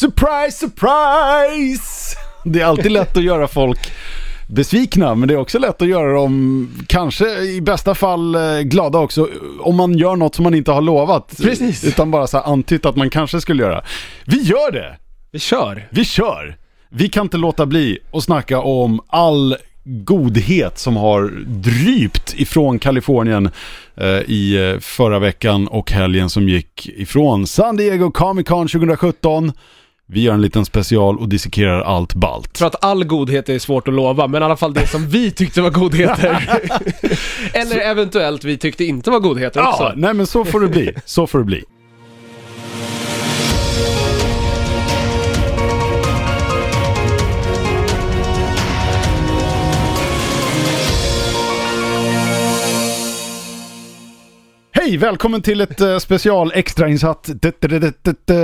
Surprise, surprise! Det är alltid lätt att göra folk besvikna, men det är också lätt att göra dem, kanske i bästa fall eh, glada också, om man gör något som man inte har lovat. Precis. Utan bara så här antytt att man kanske skulle göra. Vi gör det! Vi kör! Vi kör! Vi kan inte låta bli att snacka om all godhet som har drypt ifrån Kalifornien eh, i eh, förra veckan och helgen som gick ifrån San Diego Comic Con 2017. Vi gör en liten special och dissekerar allt balt. För att all godhet är svårt att lova, men i alla fall det som vi tyckte var godheter. Eller eventuellt vi tyckte inte var godheter också. Ja, nej men så får det bli. Så får det bli. Hej, välkommen till ett uh, special extrainsatt uh,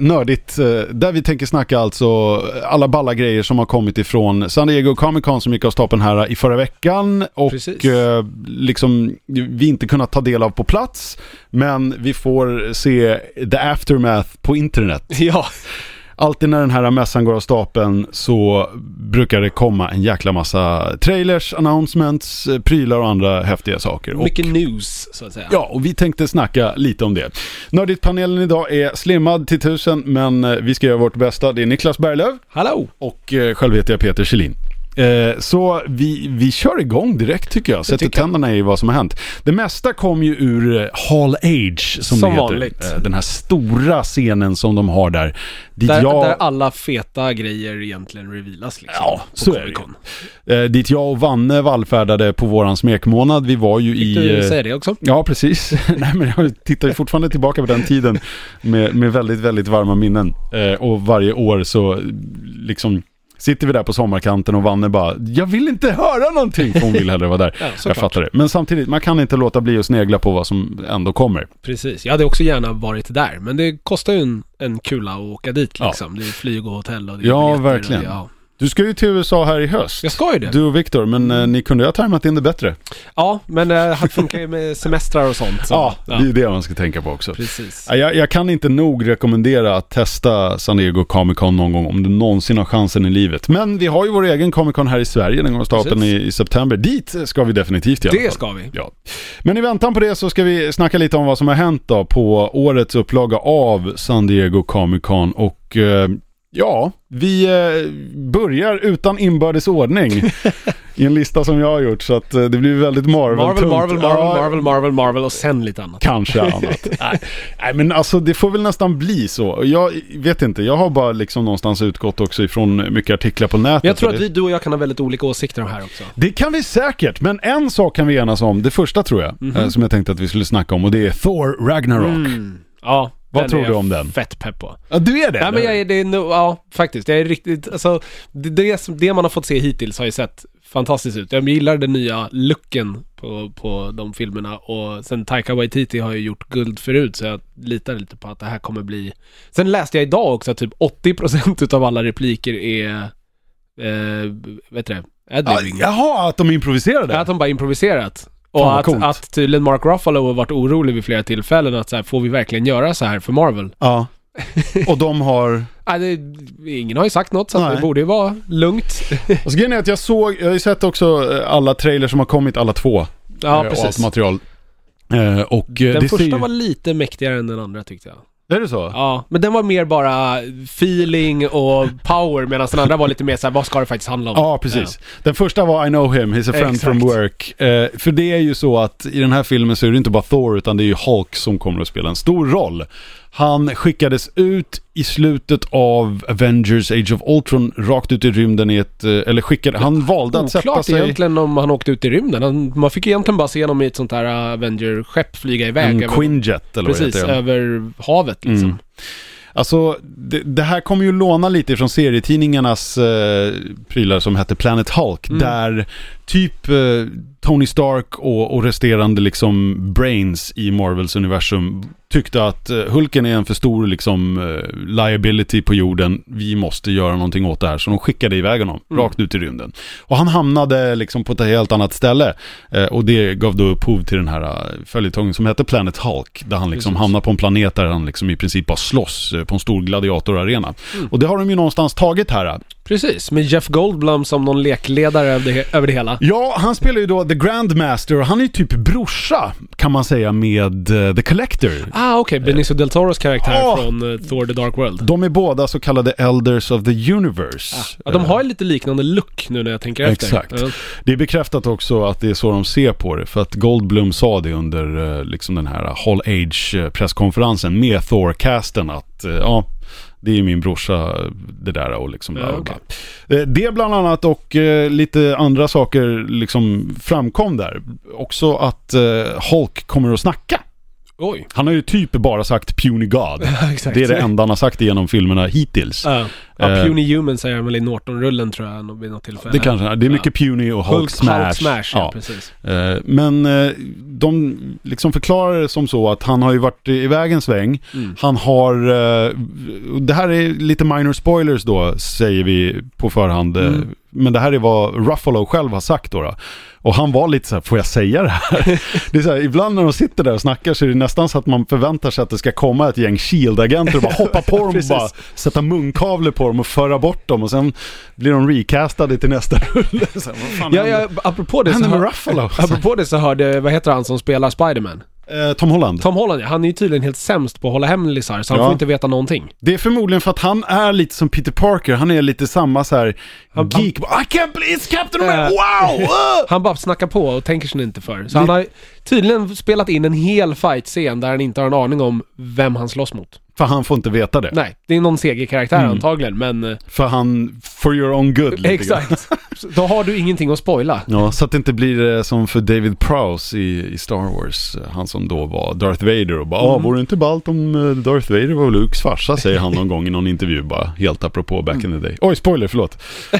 nördigt uh, där vi tänker snacka alltså alla balla grejer som har kommit ifrån San Diego Comic Con som gick av stapeln här i förra veckan och liksom vi inte kunnat ta del av på plats men vi får se the aftermath på internet. Ja, Alltid när den här mässan går av stapeln så brukar det komma en jäkla massa trailers, announcements, eh, prylar och andra häftiga saker. Och- mycket news så att säga. Ja, och vi tänkte snacka lite om det. Nördigt-panelen idag är slimmad till tusen, men eh, vi ska göra vårt bästa. Det är Niklas Berglöf Hallå! och eh, själv heter jag Peter Kjellin. Eh, så vi, vi kör igång direkt tycker jag. Sätter tänderna i vad som har hänt. Det mesta kom ju ur eh, Hall Age som, Som det heter. vanligt. Eh, den här stora scenen som de har där. Dit Där, jag... där alla feta grejer egentligen revealas liksom. Ja, så är det dit jag och Vanne vallfärdade på våran smekmånad. Vi var ju Fick i... du eh, säga det också? Ja, precis. Nej, men jag tittar ju fortfarande tillbaka på den tiden med, med väldigt, väldigt varma minnen. Och varje år så liksom sitter vi där på sommarkanten och Vanne bara, jag vill inte höra någonting, för hon vill hellre vara där. Ja, jag fattar det. Men samtidigt, man kan inte låta bli att snegla på vad som ändå kommer. Precis. Jag hade också gärna varit där, men det kostar ju en, en kula att åka dit Ja. liksom. Det är flyg och hotell och det är Ja, verkligen. Och, ja. Du ska ju till USA här i höst. Jag ska ju det. Du och Viktor, men eh, ni kunde ju ha tajmat in det bättre. Ja, men det funkar ju med semestrar och sånt. Så. Ja, det är det man ska tänka på också. Precis. Ja, Jag, jag kan inte nog rekommendera att testa San Diego Comic Con någon gång om du någonsin har chansen i livet. Men vi har ju vår egen Comic Con här i Sverige, den går av stapeln i, Precis. i september. Dit ska vi definitivt i alla Det fall. ska vi. Ja. Men i väntan på det så ska vi snacka lite om vad som har hänt då på årets upplaga av San Diego Comic Con och eh, ja, vi eh, börjar utan inbördes ordning i en lista som jag har gjort så att eh, det blir väldigt Marvel Marvel, Marvel, Marvel, Marvel, Marvel, Marvel och sen lite annat. Kanske annat. nej, men alltså det får väl nästan bli så. Jag vet inte, jag har bara liksom någonstans utgått också ifrån mycket artiklar på nätet. Jag tror att vi, du och jag kan ha väldigt olika åsikter om här också. det kan vi säkert, men en sak kan vi enas om. Det första tror jag, Mhm. eh, som jag tänkte att vi skulle snacka om och det är Thor Ragnarok. Mm. Ja, Vad den tror du om den? Fett pepp på. Ja, du är det? Nej men jag är, det är nog, ja faktiskt. Jag är riktigt, alltså det, det, som- det man har fått se hittills har ju sett fantastiskt ut. Jag gillar den nya looken på, på de filmerna och sen Taika Waititi har ju gjort guld förut så jag litar lite på att det här kommer bli... Sen läste jag idag också att typ 80% utav alla repliker är, eh, vet du det, Ja, adlibbing. jaha, att de improviserade? Att de bara improviserat. Och Fan, att, coolt. att tydligen Mark Ruffalo har varit orolig vid flera tillfällen att så här, får vi verkligen göra så här för Marvel? Ja. Och de har... Nej, det, ingen har ju sagt något så att Nej. det borde ju vara lugnt. Och så grejen är att jag såg, jag har ju sett också eh, alla trailers som har kommit, alla två. Ja, eh, Och allt precis. material. Eh, och Den det första ser var lite mäktigare än den andra tyckte jag. Är det så? Ja, men den var mer bara feeling och power medan den andra var lite mer såhär, vad ska det faktiskt handla om? Ja, precis. Den första var I know him, he's a friend Exakt. from work. Eh, för det är ju så att i den här filmen så är det inte bara Thor utan det är ju Hulk som kommer att spela en stor roll. Han skickades ut i slutet av Avengers Age of Ultron rakt ut i rymden i ett, eh, eller skickade, han valde att sätta sig... egentligen om han åkte ut i rymden. Han, man fick egentligen bara se honom i ett sånt här Avenger-skepp flyga iväg. En över, Quinjet eller vad Precis, heter det? över havet liksom. Mm. Alltså, det, det här kommer ju låna lite från serietidningarnas eh, prylar som hette Planet Hulk, Mm. där typ, eh, Tony Stark och, och resterande liksom brains i Marvels universum tyckte att eh, Hulken är en för stor liksom eh, liability på jorden. Vi måste göra någonting åt det här. Så de skickade iväg honom Mm. rakt ut i rymden. Och han hamnade liksom på ett helt annat ställe. Eh, och det gav då upphov till den här följetongen som hette Planet Hulk. Där han liksom Precis. hamnar på en planet där han liksom i princip bara slåss på en stor gladiatorarena. Mm. Och det har de ju någonstans tagit här. Precis, med Jeff Goldblum som någon lekledare över det, över det hela. Ja, han spelar ju då The Grandmaster och han är ju typ brorsa kan man säga med eh, The Collector. Ah, okej. Benicio del Toros karaktär Ja. från eh, Thor The Dark World. De är båda så kallade Elders of the Universe. Ja, de har ju lite liknande look nu när jag tänker efter. Exakt. Ja. Det är bekräftat också att det är så de ser på det. För att Goldblum sa det under eh, liksom den här Hall Age presskonferensen med Thor-casten att ja, det är min brorsa det där och liksom bla, bla, bla. Eh, Det bland annat och eh, lite andra saker liksom framkom där. Också att eh, Hulk kommer att snacka. Oj. Han har ju typ bara sagt Puny God. Det är det enda han har sagt genom filmerna hittills. Ja. Ja, Eh, Puny Human säger han väl i Norton-rullen tror jag, vid något tillfälle. Det kanske. Det är mycket Ja. Puny och Hulk, Hulk Smash. Hulk Smash, ja, Ja. precis. Eh, Men eh, de liksom förklarar det som så att han har ju varit iväg en sväng. Mm. Han har, eh, det här är lite minor spoilers då, säger vi på förhand. eh, Mm. Men det här är vad Ruffalo själv har sagt då. då. Och han var lite så här, får jag säga det här? det är så här, ibland när de sitter där och snackar så är det nästan så att man förväntar sig att det ska komma ett gäng Shield-agenter och bara hoppa på dem och bara sätta munkavle på dem och föra bort dem och sen blir de recastade till nästa rulle. Ja, ja, apropå det så hör, Ruffalo? apropå det så hörde, vad heter han som spelar Spiderman? Eh, Tom Holland. Tom Holland ja, han är ju tydligen helt sämst på att hålla hemlisar, så han Ja. får inte veta någonting. Det är förmodligen för att han är lite som Peter Parker. Han är lite samma så här Han- geek. I can't believe it's Captain. America! Wow! Han bara snackar på och tänker sig inte för. Så han har tydligen spelat in en hel fight-scen där han inte har en aning om vem han slåss mot. För han får inte veta det. Nej, det är någon CG-karaktär Mm. antagligen, men... eh, För han, for your own good. lite. Exakt. Då har du ingenting att spoila. Ja, så att det inte blir eh, som för David Prowse i, i Star Wars. eh, Han som då var Darth Vader och bara, ah, Mm. vore det inte ballt om Darth Vader var Lukes farsa, säger han någon gång i någon intervju bara, helt apropå back in the day. Oj, spoiler, förlåt.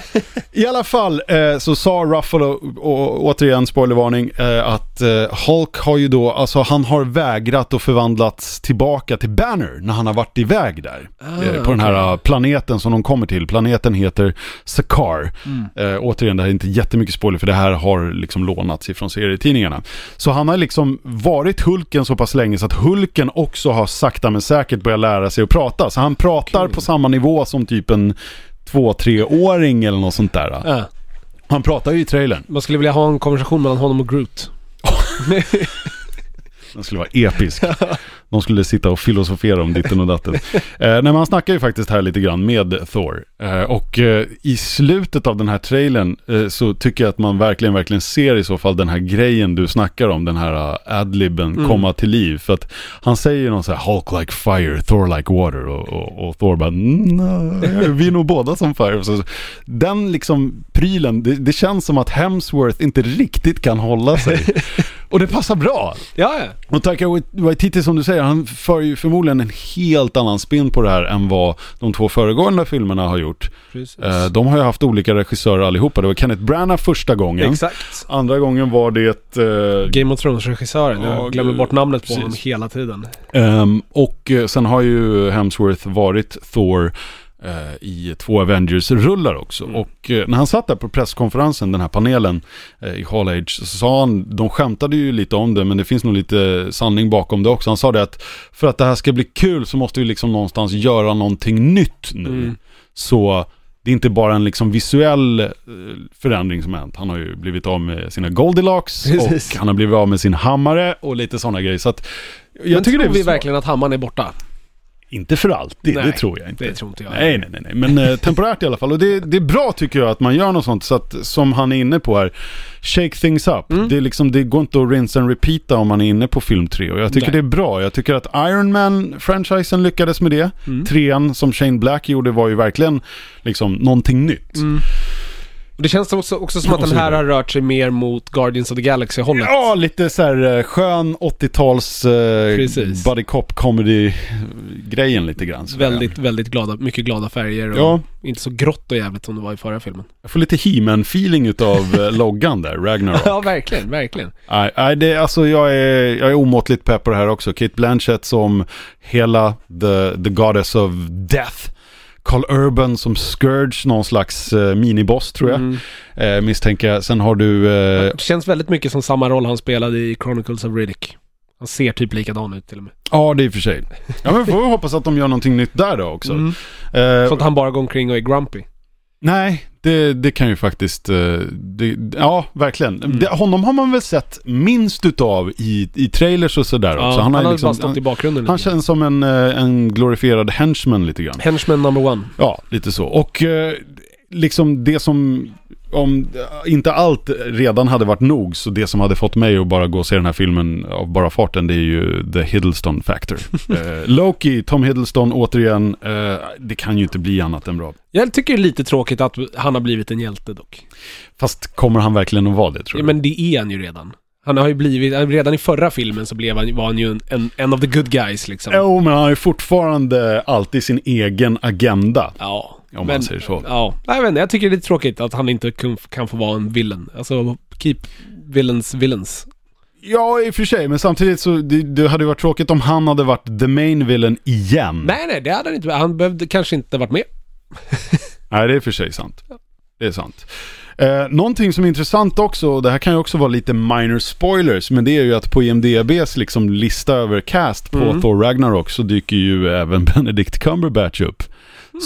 I alla fall eh, så sa Ruffalo, och, återigen spoilervarning, eh, att eh, Hulk har ju då, alltså han har vägrat och förvandlats tillbaka till Banner när han har varit iväg där. Ah, eh, på den här eh, planeten som de kommer till. Planeten heter Sakar. Mm. Eh, återigen, det här är inte jättemycket spoiler för det här har liksom lånats ifrån serietidningarna. Så han har liksom varit Hulken så pass länge så att Hulken också har sakta men säkert börjat lära sig att prata. Så han pratar Okej. på samma nivå som typ en två, treåring eller något sånt där. Ja. Han pratar ju i trailern. Man skulle vilja ha en konversation mellan honom och Groot. Den skulle vara episk. De skulle sitta och filosofera om ditten och datten. Eh, nej, men han snackar ju faktiskt här lite grann med Thor. Eh, och eh, i slutet av den här trailern eh, så tycker jag att man verkligen, verkligen ser i så fall den här grejen du snackar om, den här uh, adlibben Mm. komma till liv. För att han säger ju någon så här Hulk like fire, Thor like water och, och, och Thor bara "Mm, nej, vi är nog båda som fire. Så, den liksom prylen, det, det känns som att Hemsworth inte riktigt kan hålla sig. och det passar bra. Ja, ja. Och Taika Waititi som du säger, han för ju förmodligen en helt annan spin på det här än vad de två föregående filmerna har gjort. Precis. Eh, de har ju haft olika regissörer allihopa. Det var Kenneth Branagh första gången. Exakt. Andra gången var det... eh, Game of Thrones-regissören. Ja, Jag glömmer bort namnet på Precis. honom hela tiden. ehm, och eh, sen har ju Hemsworth varit Thor eh, i två Avengers-rullar också. Mm. Och eh, när han satt där på presskonferensen, den här panelen eh, i Hall Age, så sa han, de skämtade ju lite om det, men det finns nog lite sanning bakom det också. Han sa det att för att det här ska bli kul så måste vi liksom någonstans göra någonting nytt nu. Mm. Så det är inte bara en liksom visuell eh, förändring som hänt. Han har ju blivit av med sina Goldilocks Precis. och han har blivit av med sin hammare och lite sådana grejer. Så att jag Men tycker det tror är vi verkligen att hammaren är borta? Inte för alltid, det Nej, tror jag inte. Det tror inte jag. Nej, nej, nej, nej. Men eh, temporärt i alla fall. Och det, det är bra tycker jag att man gör något sånt. Så att, som han är inne på här, shake things up. Mm. Det, är liksom, det går inte att rinse and repeata om man är inne på film 3. Och jag tycker Nej. det är bra. Jag tycker att Iron Man-franchisen lyckades med det. Mm. Trean som Shane Black gjorde var ju verkligen liksom någonting nytt. Mm. Och det känns också, också som att den här har rört sig mer mot Guardians of the Galaxy-hållet. Ja, lite så här eh, skön 80-tals eh, buddy cop comedy-grejen lite grann. Väldigt, väldigt glada, mycket glada färger och Ja. inte så grått och jävligt som det var i förra filmen. Jag får lite He-Man-feeling utav eh, loggan där, Ragnarok. Ja, verkligen, verkligen. Nej, nej, det, alltså jag är, jag är omåttligt pepp på det här också. Kate Blanchett som hela the, the goddess of death. Carl Urban som Scourge, någon slags eh, miniboss tror jag. Mm. Eh, misstänker jag. Sen har du... Eh, Det känns väldigt mycket som samma roll han spelade i Chronicles of Riddick. Han ser typ likadan ut till och med. ja, det är i och för sig. Ja, men får vi hoppas att de gör någonting nytt där då också. Mm. Eh, Så att han bara går omkring och är grumpy. Nej, det, det kan ju faktiskt... eh, Det, ja, verkligen. Mm. Det, honom har man väl sett minst utav i, i trailers och sådär Ja, också. han, har har liksom- bara stått i bakgrunden Han grann. känns som en, eh, en glorifierad henchman lite grann. Henchman number one. Ja, lite så. Och eh, liksom det som, om inte allt redan hade varit nog, så det som hade fått mig att bara gå och se den här filmen av bara farten, det är ju The Hiddleston Factor. eh, Loki, Tom Hiddleston, återigen, eh, det kan ju inte bli annat än bra. Jag tycker det är lite tråkigt att han har blivit en hjälte dock. Fast kommer han verkligen att vara det tror Ja, du? men det är han ju redan. Han har ju blivit, redan i förra filmen så blev han, var han ju en, en, en of the good guys liksom. Jo, men han har ju fortfarande alltid sin egen agenda. Ja. Om man säger så. Ja, Nej, jag vet inte, jag tycker det är tråkigt att han inte kan, kan få vara en villain. Alltså, keep villains villains. Ja, i och för sig, men samtidigt så det, det hade ju varit tråkigt om han hade varit the main villain igen. Nej, nej, det hade han inte. Han behövde kanske inte varit med. Nej, det är för sig sant. Det är sant. Eh, någonting som är intressant också, och det här kan ju också vara lite minor spoilers, men det är ju att på IMDBs liksom lista över cast på Mm. Thor Ragnarok så dyker ju även Benedict Cumberbatch upp.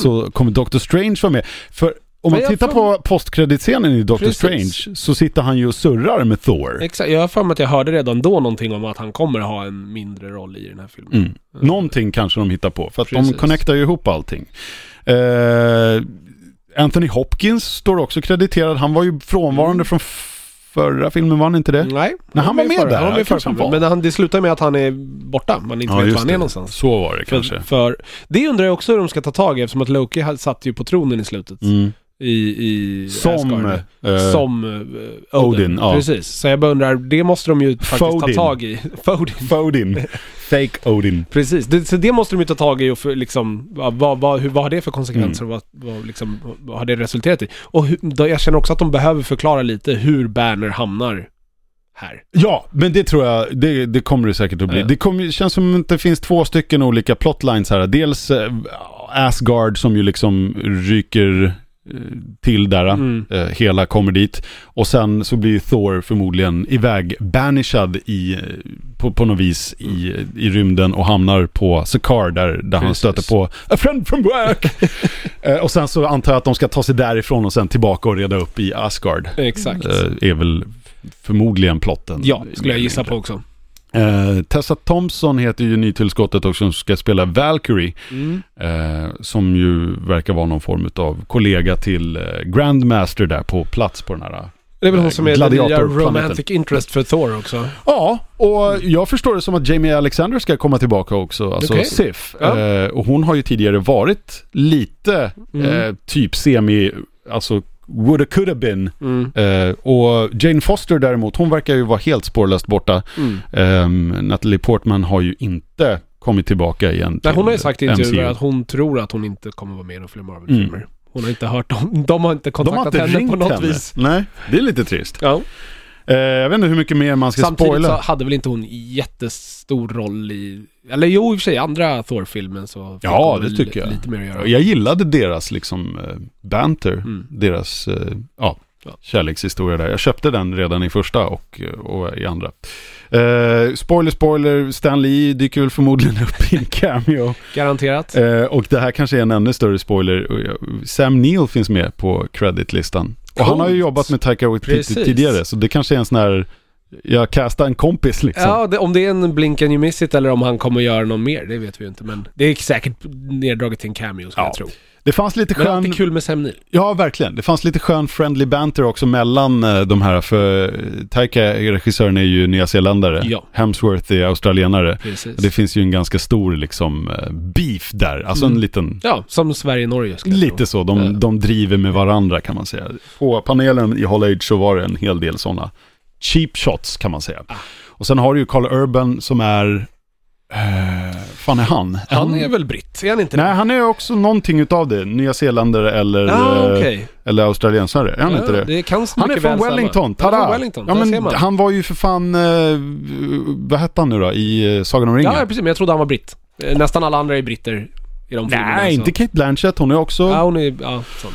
Så kommer Doctor Strange vara med. För om man tittar på postkreditscenen i Doctor Precis. Strange så sitter han ju och surrar med Thor. Exakt, jag har för mig att jag hörde redan då någonting om att han kommer ha en mindre roll i den här filmen. Mm. Någonting kanske de hittar på, för att de Precis. connectar ju ihop allting. Eh, Anthony Hopkins står också krediterad. Han var ju frånvarande Mm. från förra filmen, var han inte det? Nej, Nej, han var med förra- där. Han var med förra han var. Men han, det slutar med att han är borta. Man inte vet var han är någonstans. Så var det kanske. För, för det undrar jag också hur de ska ta tag i eftersom att Loki satt ju på tronen i slutet. Mm. I, i Som, eh, Som eh, Odin. Odin, ja. Precis. Så jag bara undrar, det måste de ju faktiskt Fodin. ta tag i. Fodin. Fodin. Fake Odin. Precis, det, så det måste de ju ta tag i och för, liksom, vad, vad, hur, vad har det för konsekvenser Mm. och vad, vad, liksom, vad har det resulterat i? Och hur, då, jag känner också att de behöver förklara lite hur Banner hamnar här. Ja, men det tror jag, det, det kommer det säkert att bli. Ja. Det kommer, känns som att det finns två stycken olika plotlines här. Dels eh, Asgard som ju liksom ryker till där. Mm. Eh, hela kommer dit. Och sen så blir Thor förmodligen iväg banishad i, eh, på, på något vis i, i rymden och hamnar på Sakaar där, där han stöter på A friend from work. eh, och sen så antar jag att de ska ta sig därifrån och sen tillbaka och reda upp i Asgard. Exakt. Eh, är väl förmodligen plotten. ja, skulle jag gissa på också. Eh, Tessa Thompson heter ju nytillskottet också som ska spela Valkyrie. Mm. Eh, som ju verkar vara någon form av kollega till eh, Grandmaster där på plats på den här. Det är väl hon som är den nya romantic interest för Thor också. Ja, och jag förstår det som att Jamie Alexander ska komma tillbaka också. Alltså Okej. Sif. Ja. Eh, och hon har ju tidigare varit lite Mm. eh, typ semi, alltså woulda coulda been. Mm. Eh, och Jane Foster däremot, hon verkar ju vara helt spårlöst borta. Mm. Um, Natalie Portman har ju inte kommit tillbaka igen Nej, hon har ju till sagt i intervjuer att hon tror att hon inte kommer vara med i några fler Marvel-filmer. Hon har inte hört dem. De har inte Mm. De har kontaktat inte henne på något henne. vis. Nej, det är lite trist. Ja. Eh, jag vet inte hur mycket mer man ska Samtidigt spoila. så hade väl inte hon jättestor roll i... Eller jo, i och för sig, andra Thor-filmen så... Ja, det tycker jag. Lite mer att göra. Jag gillade deras liksom eh, banter, Mm. deras eh, Ja. kärlekshistoria där. Jag köpte den redan i första och, och i andra. Eh, spoiler, spoiler, Stan Lee dyker väl förmodligen upp i en cameo. Garanterat. Eh, och det här kanske är en ännu större spoiler. Sam Neill finns med på creditlistan. Och han har ju jobbat med Taika Waititi tidigare, så det kanske är en sån här, jag castar en kompis liksom. Ja, det, om det är en blink and you miss it eller om han kommer göra någon mer, det vet vi ju inte. Men det är säkert neddraget till en cameo, skulle Ja. jag tro. Det fanns lite Men skön... alltid kul med Sam. Ja, verkligen. Det fanns lite skön friendly banter också mellan eh, de här, för Taika, regissören, är ju nyzeeländare. Ja. Hemsworth är australienare. Precis. Det finns ju en ganska stor liksom eh, beef där, alltså en Mm. liten, Ja, som Sverige-Norge lite så, de, Ja. de driver med varandra kan man säga. På panelen i Hall Age så var det en hel del sådana cheap shots kan man säga. Ah. Och sen har du ju Carl Urban som är, eh, fan är han? Han är väl britt? Är han inte Nej, han är också någonting utav det. Nya Zeeländare eller, Ja, eh, okej. eller australiensare. Är han Ja, inte det? Det kan Han är från. Wellington, Han är tada! från Wellington, ja, men han var ju för fan, eh, vad hette han nu då, i eh, Sagan om ringen? Ja, precis. Men jag trodde han var britt. Nästan alla andra är britter i de filmerna. Nej, inte Kate Blanchett, hon är också Ja, hon är... Ja, sånt.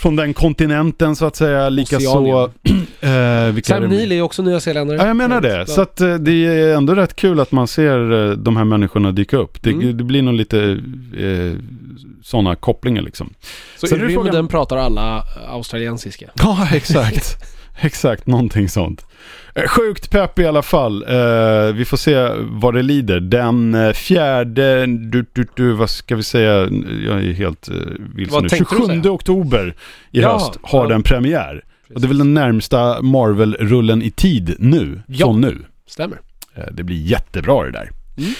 Från den kontinenten så att säga. Likaså... Eh, Sam? Neill är ju också nyzeeländare. Ja, jag menar det. Så att eh, det är ändå rätt kul att man ser eh, de här människorna dyka upp. Det, Mm. det blir nog lite eh, sådana kopplingar liksom. Så Sen i är det rymden frågan- pratar alla australiensiska. Ja, exakt. exakt, någonting sånt. Eh, Sjukt pepp i alla fall. Eh, vi får se vad det lider. Den eh, fjärde, du, du, du, vad ska vi säga, jag är helt uh, vilsen nu. tänkte du 27 säga? oktober i Ja, höst har ja. den premiär. Och det är väl den närmsta Marvel-rullen i tid nu, Ja. från nu. Stämmer. Eh, Det blir jättebra det där. Mm.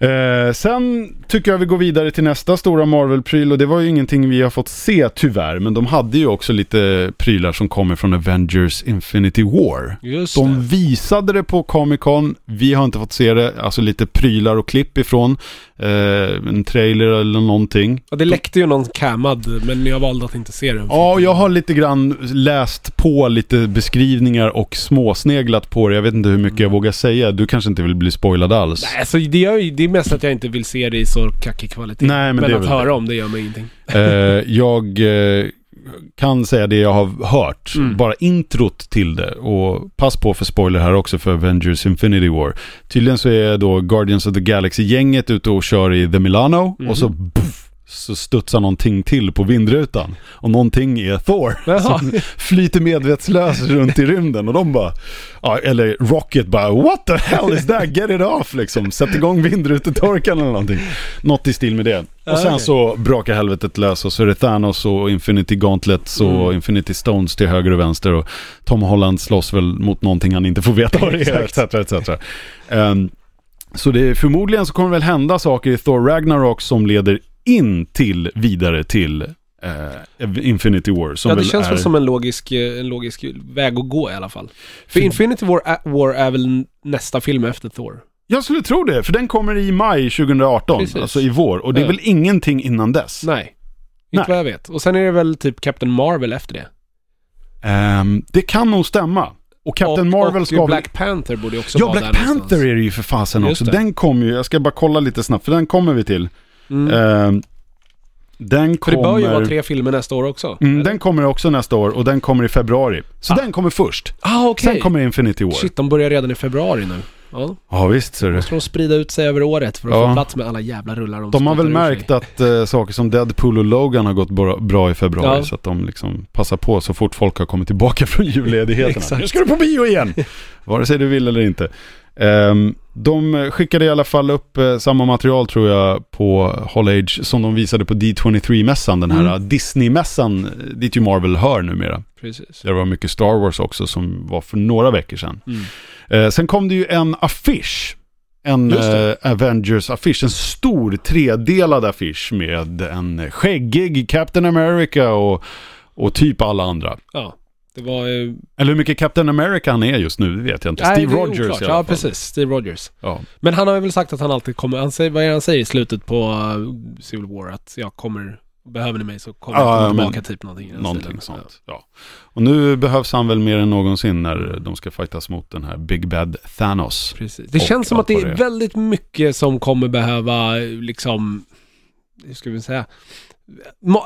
Eh, sen tycker jag vi går vidare till nästa stora Marvel-pryl och det var ju ingenting vi har fått se tyvärr, men de hade ju också lite prylar som kommer från Avengers Infinity War. Just De det. visade det på Comic Con, vi har inte fått se det, alltså lite prylar och klipp ifrån, eh, en trailer eller någonting. Ja, det läckte ju någon cammad, men jag valde att inte se den. Ja, jag har lite grann läst på lite beskrivningar och småsneglat på det. Jag vet inte hur mycket jag vågar säga. Du kanske inte vill bli spoilad alls. Nej, alltså det, gör det är mest att jag inte vill se det i så kackig kvalitet. Nej, men det är att väl höra det. om det gör mig ingenting. Eh, jag eh, kan säga det jag har hört, Mm. bara introt till det. Och pass på för spoiler här också för Avengers Infinity War. Tydligen så är då Guardians of the Galaxy-gänget ute och kör i The Milano Mhm. och så puff, så studsar någonting till på vindrutan. Och någonting är Thor. Jaha. Som flyter medvetslös runt i rymden och de bara, ja, eller Rocket bara What the hell is that? Get it off liksom. Sätt igång vindrutetorkaren eller någonting. Något i stil med det. Och sen okej. så brakar helvetet lös och så är det Thanos och Infinity Gauntlets och Mm. Infinity Stones till höger och vänster och Tom Holland slåss väl mot någonting han inte får veta vad det är, etc. etc. Um, så det är, förmodligen så kommer det väl hända saker i Thor Ragnarok som leder in till, vidare till eh, Infinity War. Som ja, det väl känns är... väl som en logisk, eh, en logisk väg att gå i alla fall. För För- Infinity War, War är väl nästa film efter Thor? Jag skulle tro det, för den kommer i maj 2018, Precis. alltså i vår. Och det är Ja. väl ingenting innan dess. Nej. Inte Nej. vad jag vet. Och sen är det väl typ Captain Marvel efter det. Ehm, det kan nog stämma. Och Captain och, Marvel och ska Black Panther borde också Ja, vara Black där Panther någonstans. är det ju för fasen också. Den kommer ju, jag ska bara kolla lite snabbt, för den kommer vi till. Mm. Ehm, den För det kommer... bör ju vara tre filmer nästa år också. Mm, den kommer också nästa år och den kommer i februari. Så Ah. den kommer först. Ah, okej. Sen kommer Infinity War. Shit, de börjar redan i februari nu. Ja. Ja visst ser du. Måste de sprida ut sig över året för att Ja. få plats med alla jävla rullar de De har väl märkt att eh, saker som Deadpool och Logan har gått bra, bra i februari. Ja. Så att de liksom passar på så fort folk har kommit tillbaka från julledigheterna. Exakt. Nu ska du på bio igen! Vare sig du vill eller inte. Ehm, de skickade i alla fall upp eh, samma material tror jag på Hall Age som de visade på D23-mässan. Den här Mm. eh, Disney-mässan dit ju Marvel hör numera. Precis. Det var mycket Star Wars också som var för några veckor sedan. Mm. Eh, sen kom det ju en affisch. En eh, Avengers-affisch. En stor tredelad affisch med en skäggig Captain America och, och typ alla andra. Ja. Det var... eh, Eller hur mycket Captain America han är just nu, det vet jag inte. nej, Steve Rogers oklart. i alla Ja, fall. precis. Steve Rogers. Ja. Men han har väl sagt att han alltid kommer... Han säger, vad är det han säger i slutet på uh, Civil War? Att jag kommer... Behöver ni mig så kommer Ja, jag tillbaka, typ någonting. Någonting sånt. Ja. Och nu behövs han väl mer än någonsin när de ska fightas mot den här Big Bad Thanos. Ja, precis. Det känns som att det vad är det är. väldigt mycket som kommer behöva, liksom... Hur ska vi säga?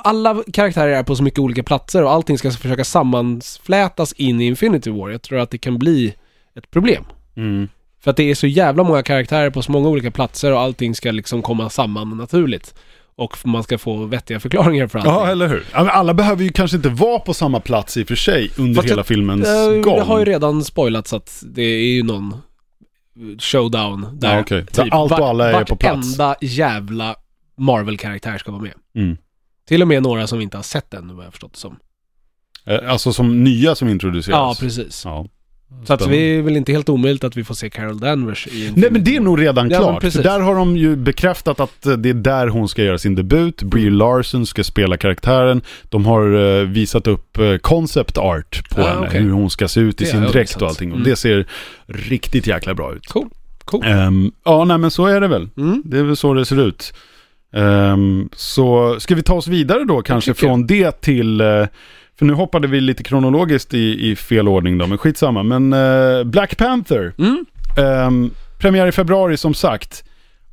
Alla karaktärer är på så mycket olika platser och allting ska försöka sammanflätas in i Infinity War. Jag tror att det kan bli ett problem. Mm. För att det är så jävla många karaktärer på så många olika platser och allting ska liksom komma samman naturligt. Och man ska få vettiga förklaringar för allting. Ja, eller hur? Alla behöver ju kanske inte vara på samma plats i och för sig under Fast hela jag- filmens Eh, gång. Det har ju redan spoilats att det är ju någon showdown där. typ Ja, okej. Där allt och alla är på plats. Vartenda jävla Marvel-karaktär ska vara med. Mm. Till och med några som vi inte har sett än, vad jag har förstått det som. Eh, Alltså som nya som introduceras. Ja, precis. Ja. Så att vi är väl inte helt omöjligt att vi får se Carol Danvers i en Nej men det är nog redan Ja, men klart. För där har de ju bekräftat att eh, det är där hon ska göra sin debut. Brie Larson ska spela karaktären. De har eh, visat upp concept art på Ah, henne. okej. Hur hon ska se ut i Det sin dräkt och allting. Och Mm. det ser riktigt jäkla bra ut. Cool. Cool. Ehm, ja, nej men så är det väl. Mm. Det är väl så det ser ut. Ehm, så ska vi ta oss vidare då kanske från det till... eh, för nu hoppade vi lite kronologiskt i, i fel ordning då, men skitsamma. Men eh, Black Panther. Mm. Ehm, premiär i februari som sagt.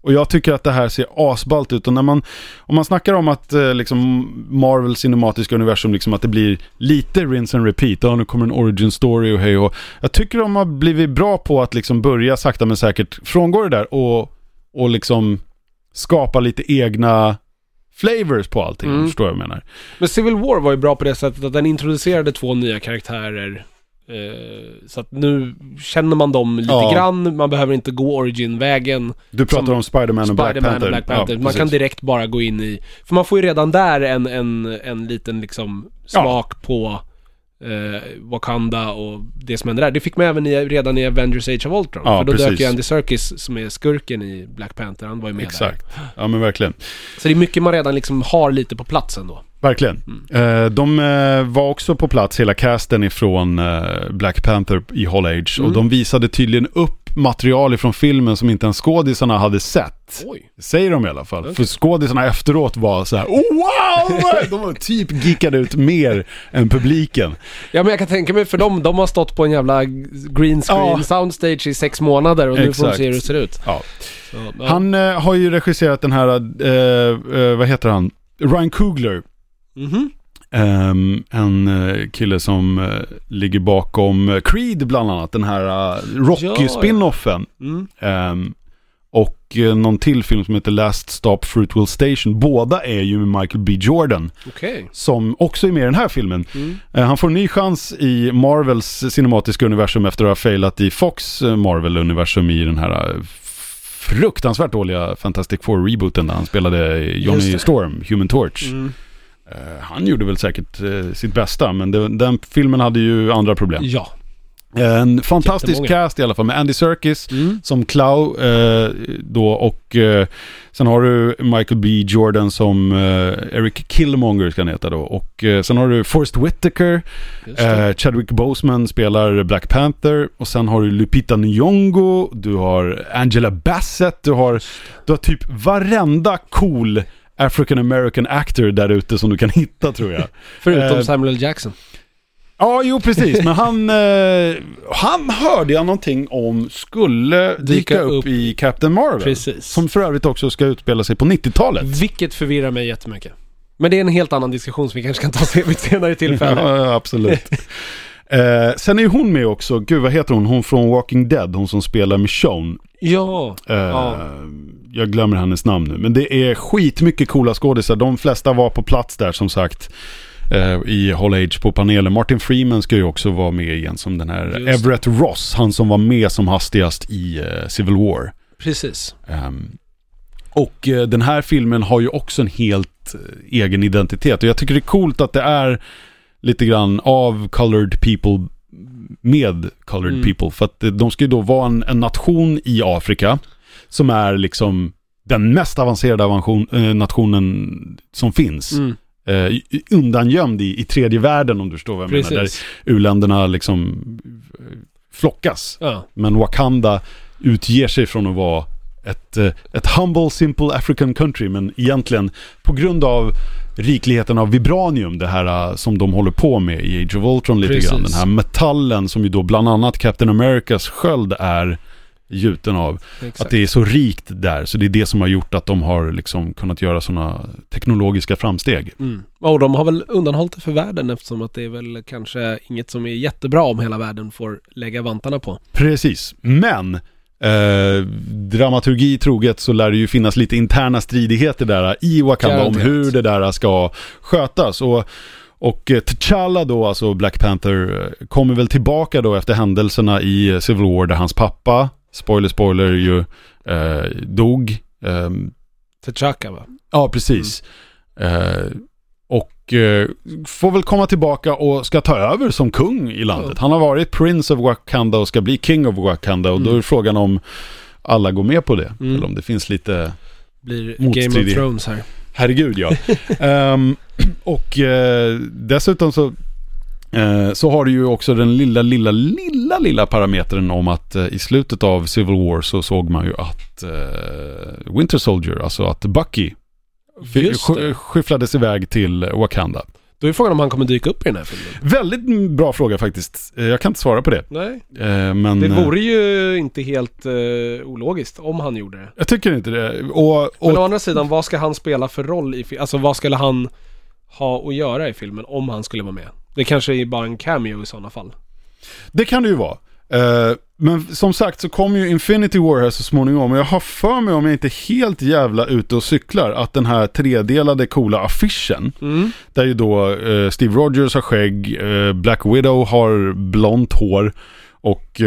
Och jag tycker att det här ser asballt ut. Och när man, om man snackar om att eh, liksom Marvel cinematiska universum, liksom att det blir lite rinse and repeat. Ja, nu kommer en origin story och hej och Jag tycker de har blivit bra på att liksom börja sakta men säkert frångå det där och, och liksom skapa lite egna flavors på allting. Mm. Förstår vad jag menar? Men Civil War var ju bra på det sättet att den introducerade två nya karaktärer. Eh, så att nu känner man dem lite Ja. grann, man behöver inte gå origin-vägen. Du pratar Som om Spider-Man och Black Spider-Man Panther. och Black Panther. Ja, man kan direkt bara gå in i... För man får ju redan där en, en, en liten liksom smak på eh, Wakanda och det som händer där. Det fick man även i, redan i Avengers Age of Ultron. Ja, för då precis. dök ju Andy Serkis som är skurken i Black Panther, han var ju med Exakt. Ja men verkligen. där. Så det är mycket man redan liksom har lite på plats ändå. Verkligen. Mm. Eh, de eh, var också på plats, hela casten ifrån eh, Black Panther i Hall Age. Och Mm. de visade tydligen upp material ifrån filmen som inte ens skådisarna hade sett. Oj. Säger de i alla fall. Okej. För skådisarna efteråt var så här: oh, wow! De var typ geekade ut mer än publiken. Ja men jag kan tänka mig för dem, de har stått på en jävla green screen Ja. soundstage i sex månader och nu får de Exakt. se hur det ser ut. Ja. Så, ja. Han eh, har ju regisserat den här, eh, eh, vad heter han? Ryan Coogler. Mhm. Ehm, en eh, kille som eh, ligger bakom eh, Creed bland annat, den här uh, Ja, ja. Rocky-spinoffen. Mm. Ehm, och eh, någon till film som heter Last Stop Fruitvale Station. Båda är ju med Michael B Jordan, Okej. som också är med i den här filmen. Mm. Han får en ny chans i Marvels cinematiska universum efter att ha failat i Fox Marvel-universum i den här fruktansvärt dåliga Fantastic Four-rebooten där han spelade Johnny. Storm, Human Torch. Mm. Eh, han gjorde väl säkert eh, sitt bästa, men det, den filmen hade ju andra problem. Ja. En fantastisk Jättemånga. cast i alla fall med Andy Serkis Mm. som Clow eh, då och eh, sen har du Michael B Jordan som eh, Eric Killmonger ska han heta då och eh, sen har du Forrest Whitaker, Chadwick Boseman spelar Black Panther och sen har du Lupita Nyong'o, du har Angela Bassett, du har, du har typ varenda cool African American actor där ute som du kan hitta tror jag. Förutom eh, Samuel Jackson. Ja, jo precis. Men han, eh, han hörde jag någonting om skulle dyka, Dyka upp, upp. i Captain Marvel. Precis. Som för övrigt också ska utspela sig på 90-talet. Vilket förvirrar mig jättemycket. Men det är en helt annan diskussion som vi kanske kan ta vid ett senare tillfälle. Ja, ja, absolut. eh, sen är ju hon med också, gud vad heter hon? Hon från Walking Dead, hon som spelar Michonne. Ja. Eh, Ja. Jag glömmer hennes namn nu. Men det är skitmycket coola skådisar. De flesta var på plats där som sagt. eh, I Hall Age på panelen. Martin Freeman ska ju också vara med igen som den här Just Everett Ross. Han som var med som hastigast i eh, Civil War. Precis. Ehm, och eh, den här filmen har ju också en helt egen identitet. Och jag tycker det är coolt att det är lite grann av colored people med colored Mm. people. För att de ska ju då vara en, en nation i Afrika som är liksom den mest avancerade avantion, eh, nationen som finns. Mm. Eh, i- undangömd i, i tredje världen om du förstår vad jag menar. Där Precis. u-länderna liksom eh, flockas. Ja. Men Wakanda utger sig från att vara ett, eh, ett humble, simple African country. Men egentligen på grund av rikligheten av vibranium, det här eh, som de håller på med i Age of Ultron lite Precis. grann. Den här metallen som ju då bland annat Captain Americas sköld är gjuten av. Exakt. Att det är så rikt där. Så det är det som har gjort att de har liksom kunnat göra sådana teknologiska framsteg. Mm. Och de har väl undanhållit det för världen eftersom att det är väl kanske inget som är jättebra om hela världen får lägga vantarna på. Precis, men eh, dramaturgi troget så lär det ju finnas lite interna stridigheter där i Wakanda Garanterat. om hur det där ska skötas. Och, och eh, T'Challa då, alltså Black Panther, eh, kommer väl tillbaka då efter händelserna i Civil War där hans pappa, spoiler spoiler ju, eh, dog. Ehm, T'Chaka va? Ja, precis. Eh, och eh, får väl komma tillbaka och ska ta över som kung i landet. Ja. Han har varit Prince of Wakanda och ska bli King of Wakanda och då är Mm. frågan om alla går med på det. Mm. Eller om det finns lite Blir Game of Thrones här. Herregud ja. Ehm, och eh, dessutom så, eh, så har du ju också den lilla, lilla, lilla, lilla parametern om att eh, i slutet av Civil War så såg man ju att eh, Winter Soldier, alltså att Bucky skyfflades iväg till Wakanda. Då är frågan om han kommer dyka upp i den här filmen. Väldigt bra fråga faktiskt. Eh, Jag kan inte svara på det. Nej. Eh, Men Det eh, vore ju inte helt uh, ologiskt om han gjorde det. jag tycker inte det. Och, Men å och andra sidan, vad ska han spela för roll i filmen? Alltså vad skulle han ha att göra i filmen om han skulle vara med? Det kanske är bara en cameo i sådana fall. Det kan det ju vara. Eh, men som sagt så kommer ju Infinity War här så småningom. Och jag har för mig om jag inte är helt jävla ute och cyklar att den här tredelade coola affischen. Mm. Där ju då eh, Steve Rogers har skägg, eh, Black Widow har blont hår och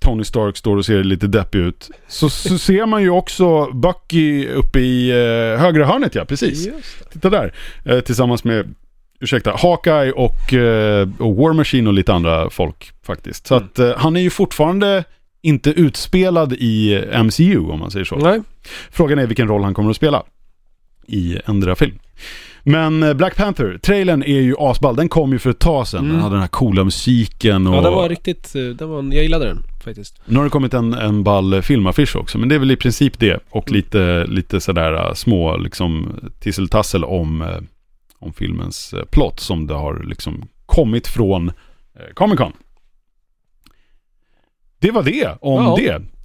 Tony Stark står och ser lite deppig ut. Så, så ser man ju också Bucky uppe i högra hörnet ja, precis. Titta där. Tillsammans med, ursäkta, Hawkeye och, eh, och War Machine och lite andra folk faktiskt. Så Mm. att eh, han är ju fortfarande inte utspelad i MCU om man säger så. Nej. Frågan är vilken roll han kommer att spela i ändra film. Men eh, Black Panther, trailern är ju asball. Den kom ju för ett tag sedan. Den Mm. hade den här coola musiken och... Ja, den var riktigt, den var, jag gillade den faktiskt. Nu har det kommit en, en ball filmaffisch också, men det är väl i princip det. Och Mm. lite, lite sådär små liksom tisseltassel om, om filmens eh, plott som det har liksom kommit från eh, Comic Con. Det var det om Ja.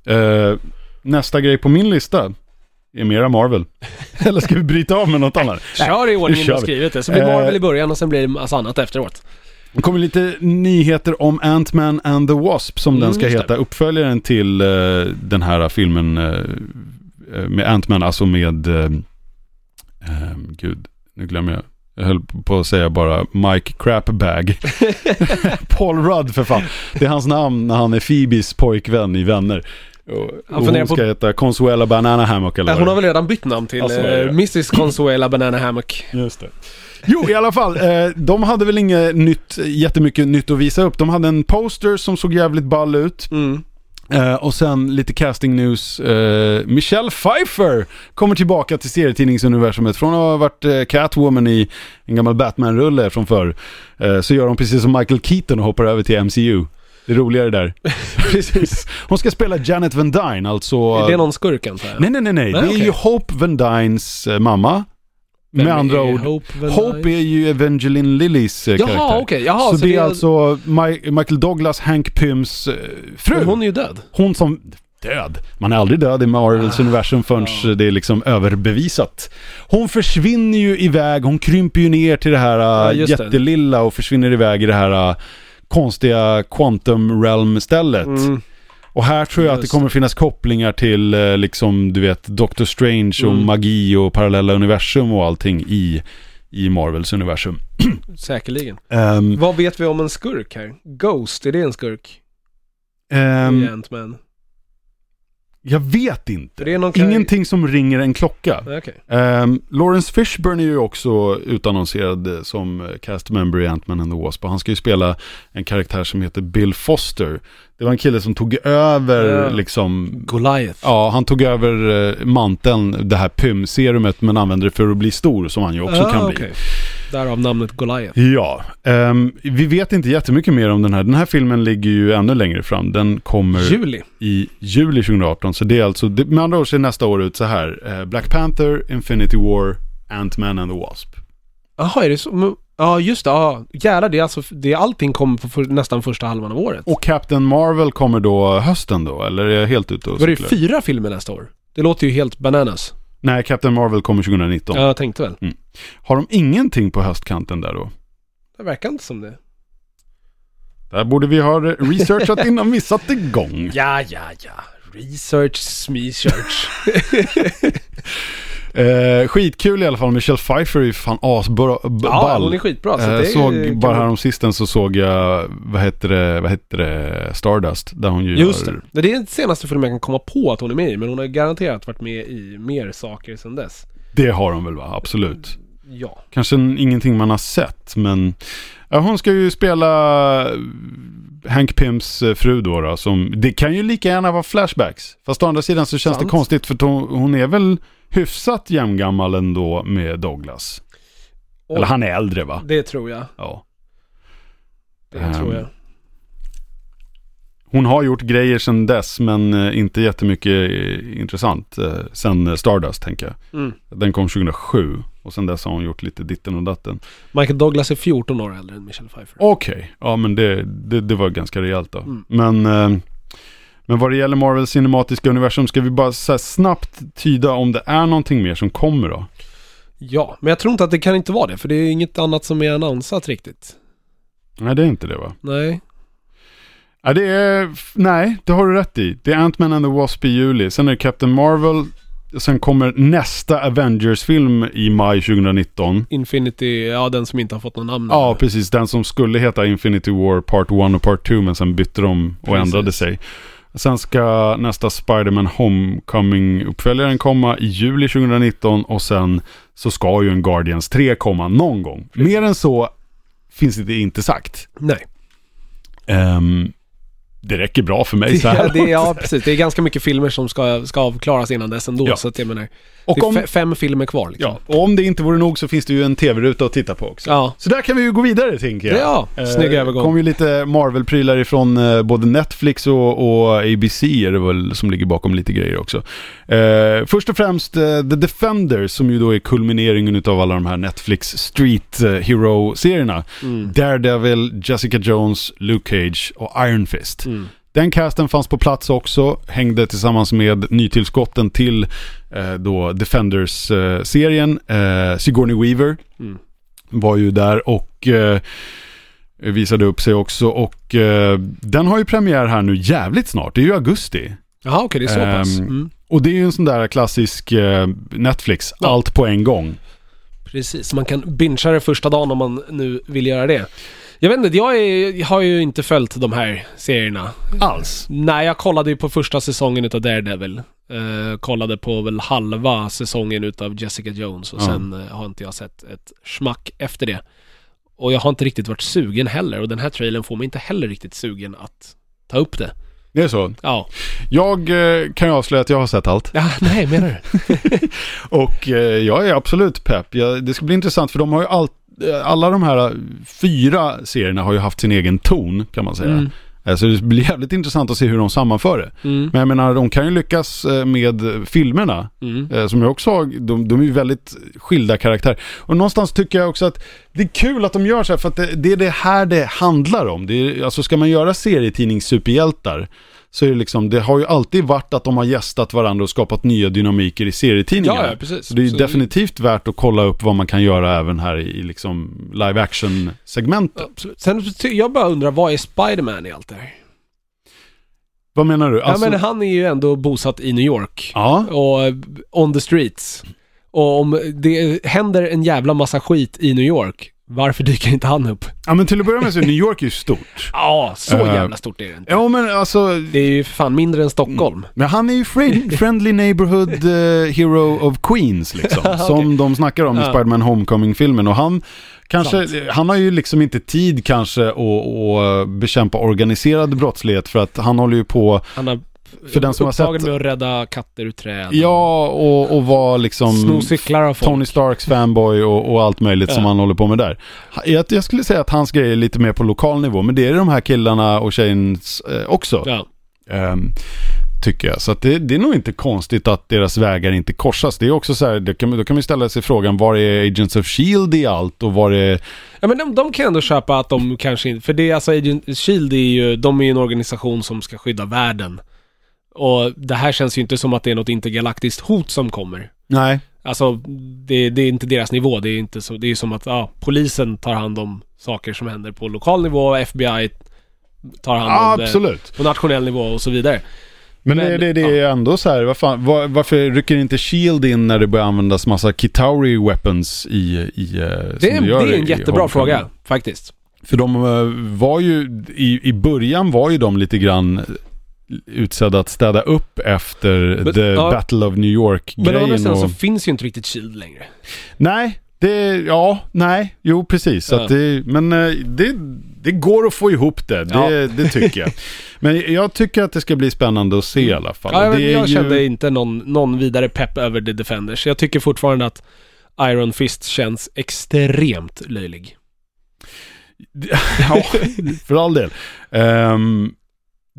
det. Eh, nästa grej på min lista är mera Marvel. Eller ska vi bryta av med något annat? Kör i ordningen kör du skrivit det. Så blir Eh, Marvel i början och sen blir det massa annat efteråt. Det kommer lite nyheter om Ant-Man and the Wasp som Mm, den ska heta. Uppföljaren till eh, den här filmen eh, med Ant-Man, alltså med... eh, gud, nu glömmer jag. Jag höll på att säga bara Mike Crapbag. Paul Rudd för fan. Det är hans namn när han är Phoebes pojkvän i Vänner. Och, Han och hon på- ska heta Consuela Banana Hammock eller Äh, hon har väl redan bytt namn till Ja, så är det. eh, Mrs Consuela Banana Hammock. Just det. Jo, i alla fall. Eh, de hade väl inget nytt, jättemycket nytt att visa upp. De hade en poster som såg jävligt ball ut. Mm. Eh, och sen lite casting news. Eh, Michelle Pfeiffer kommer tillbaka till serietidningsuniversumet. Från att ha varit eh, Catwoman i en gammal Batman-rulle från förr. Så gör hon precis som Michael Keaton och hoppar över till MCU. Det är roligare där. precis. Hon ska spela Janet Van Dyne, alltså... Är det någon skurk antar jag? Nej, nej, nej, nej. Nej, Det är okej. ju Hope Van Dynes mamma. Vem Med andra ord, Hope, Hope är ju Evangeline Lillys eh, karaktär. Jaha, okej. Jaha, så, så det är alltså Mi- Michael Douglas, Hank Pyms eh, fru. Men Hon, hon är ju död. som... Död. Man är aldrig död i Marvels Ah, universum förrän ja. det är liksom överbevisat. Hon försvinner ju iväg, hon krymper ju ner till det här Ja, det. jättelilla och försvinner iväg i det här konstiga quantum realm stället. Mm. Och här tror jag att det Just kommer finnas kopplingar till eh, liksom, du vet, Doctor Strange och Mm. magi och parallella universum och allting i, i Marvels universum. Säkerligen. Ehm, Vad vet vi om en skurk här? Ghost, är det en skurk? ehm, I Ant-Man? Jag vet inte. För det är någon Ingenting som ringer en klocka. Okej. Um, Lawrence Fishburne är ju också utannonserad som eh, cast member i Ant-Man and the Wasp. Och han ska ju spela en karaktär som heter Bill Foster. Det var en kille som tog över Ja. liksom Goliath. Ja, han tog över eh, manteln, det här PYM-serumet, men använde det för att bli stor, som han ju också Ah, kan bli. Därav namnet Goliath. Ja, ehm, vi vet inte jättemycket mer om den här. Den här filmen ligger ju ännu längre fram. Den kommer Juli. i juli 2018. Så det är alltså, det, med andra ord ser nästa år ut så här. Eh, Black Panther, Infinity War, Ant-Man and the Wasp. Jaha, är det så? Men- Ja, just det. Ja, jävlar. Det är alltså, det är allting kommer på för, nästan första halvan av året. Och Captain Marvel kommer då hösten då, eller är jag helt ute och Var det cyklar? fyra filmer nästa år? Det låter ju helt bananas. Nej, Captain Marvel kommer 2019. Ja, jag tänkte väl. Har de ingenting på höstkanten där då? Det verkar inte som det. Där borde vi ha researchat innan vi satte igång. Ja, ja, ja. Research, smesearch. Eh, skitkul i alla fall. Michelle Pfeiffer är ju fan asball. ja, hon är skitbra. Så Eh, det är, såg kan bara man- härom sisten så såg jag, vad heter det, vad heter det, Stardust. Där hon ju Just det. gör, Det är den senaste filmen jag kan komma på att hon är med i, men hon har garanterat varit med i mer saker sedan dess. det har hon väl va, absolut. Ja. Kanske en, ingenting man har sett, men hon ska ju spela eh, Hank Pyms eh, fru då, då som, det kan ju lika gärna vara flashbacks. Fast å andra sidan så känns Sant. det konstigt för hon, hon är väl hyfsat jämngammal ändå med Douglas. Och Eller han är äldre va? Det tror jag. Ja. Det Ehm, tror jag. Hon har gjort grejer sedan dess men eh, inte jättemycket eh, intressant eh, sen Stardust tänker jag. Mm. Den kom 2007 och sen dess har hon gjort lite ditten och datten. Michael Douglas är 14 år äldre än Michelle Pfeiffer. Okej, ja men det, det, det var ganska rejält då. Mm. Men, eh, men vad det gäller Marvels cinematiska universum ska vi bara så snabbt tyda om det är någonting mer som kommer då. Ja, men jag tror inte att det kan inte vara det, för det är inget annat som är annonsat riktigt. Nej det är inte det va? Nej. Ja, det är, nej det har du rätt i. Det är Ant-Man and the Wasp i juli. Sen är det Captain Marvel. Sen kommer nästa Avengers-film i maj 2019. Infinity, ja den som inte har fått någon namn. Ja, precis. Den som skulle heta Infinity War Part 1 och Part 2 men sen bytte de och Precis. ändrade sig. Sen ska nästa Spider-Man Homecoming-uppföljaren komma i juli 2019 och sen så ska ju en Guardians 3 komma någon gång. Mer än så finns det inte sagt. Nej. Ehm, det räcker bra för mig så här Ja, det, ja, precis. Det är ganska mycket filmer som ska, ska avklaras innan dess ändå. Ja. Så att jag menar, Och det är om, fe- fem filmer kvar liksom. ja, och om det inte vore nog så finns det ju en tv-ruta att titta på också. Ja. Så där kan vi ju gå vidare tänker jag. Ja, snygg Eh, övergång. kom ju lite Marvel-prylar ifrån eh, både Netflix och, och ABC är det väl som ligger bakom lite grejer också. Eh, först och främst eh, The Defenders som ju då är kulmineringen utav alla de här Netflix Street eh, Hero-serierna. Mm. Daredevil, Jessica Jones, Luke Cage och Iron Fist. Mm. Den casten fanns på plats också, hängde tillsammans med nytillskotten till eh, då Defenders-serien. Eh, Sigourney Weaver Mm. var ju där och eh, visade upp sig också. Och eh, den har ju premiär här nu jävligt snart, det är ju augusti. Jaha, okej, det är så pass. Ehm, Mm. Och det är ju en sån där klassisk eh, Netflix, Ja. allt på en gång. Precis, man kan bingea det första dagen om man nu vill göra det. Jag vet inte, jag, är, har ju inte följt de här serierna. Alls. Nej, jag kollade ju på första säsongen utav Daredevil. Eh, kollade på väl halva säsongen utav Jessica Jones och Ja. sen eh, har inte jag sett ett smack efter det. Och jag har inte riktigt varit sugen heller och den här trailern får mig inte heller riktigt sugen att ta upp det. Det är så. Ja, Jag eh, kan ju avslöja att jag har sett allt. ja nej menar du? Och eh, jag är absolut pepp. Jag, det ska bli intressant för de har ju allt, alla de här fyra serierna har ju haft sin egen ton kan man säga. Mm. Eh, Så det blir jävligt intressant att se hur de sammanför det. Mm. Men jag menar, de kan ju lyckas eh, med filmerna. Mm. eh, Som jag också har, de, de är ju väldigt skilda karaktärer. Och någonstans tycker jag också att det är kul att de gör så här för att det, det är det här det handlar om. Det är, alltså ska man göra serietidningssuperhjältar så är det liksom, det har ju alltid varit att de har gästat varandra och skapat nya dynamiker i serietidningarna. Ja, ja, precis. Så det är Så- definitivt värt att kolla upp vad man kan göra även här i liksom live action-segmentet. Absolut. Sen, jag bara undrar, vad är Spider-Man i allt det här? Vad menar du? Alltså, ja men han är ju ändå bosatt i New York. ja, och eh, on the streets. Och om det händer en jävla massa skit i New York, varför dyker inte han upp? ja, men till att börja med så är New York ju stort. Ja, så Eh, jävla stort är det inte. Ja, men alltså, Det är ju fan mindre än Stockholm. Men han är ju friend, Friendly Neighborhood eh, Hero of Queens liksom. Okej. Som de snackar om i Ja. Spider-Man Homecoming-filmen. Och han kanske, Sant. han har ju liksom inte tid kanske att, att bekämpa organiserad brottslighet. För att han håller ju på, Han har För den som har sett- med att rädda katter ur träd. ja och, och vara liksom. Tony Starks fanboy och, och allt möjligt som Ja. han håller på med där. Jag, jag skulle säga att hans grej är lite mer på lokal nivå. Men det är de här killarna och tjejens eh, också. Ja. Ehm, tycker jag. Så det, det är nog inte konstigt att deras vägar inte korsas. Det är också så här, kan, då kan man ställa sig frågan, var är Agents of Shield i allt och var är... ja men de, de kan ändå köpa att de kanske inte, för det är alltså Agent Shield är ju, de är ju en organisation som ska skydda världen. Och det här känns ju inte som att det är något intergalaktiskt hot som kommer. Nej. Alltså, det, det är inte deras nivå. Det är inte så, det är som att ja, polisen tar hand om saker som händer på lokal nivå FBI tar hand Ja, om det absolut. på nationell nivå och så vidare. Men, Men, det, det, det är ändå så här, vad fan, var, varför rycker inte Shield in när det börjar användas massa Kitauri weapons i... i Det är, gör det är en jättebra Homecoming? fråga, faktiskt. För de eh, var ju, i, i början var ju de lite grann utsedda att städa upp efter Men- the ja. Battle of New Men å andra York-grejen. sidan Och... så finns ju inte riktigt Shield längre. Nej, Det, ja, nej, jo precis. Ja. det, men eh, det, det går att få ihop det, det, Ja. det tycker jag. Men jag tycker att det ska bli spännande att se i alla fall. Ja, jag, ju- kände inte någon, någon vidare pepp över The Defenders. Jag tycker fortfarande att Iron Fist känns extremt löjlig. ja, för all del. Ehm,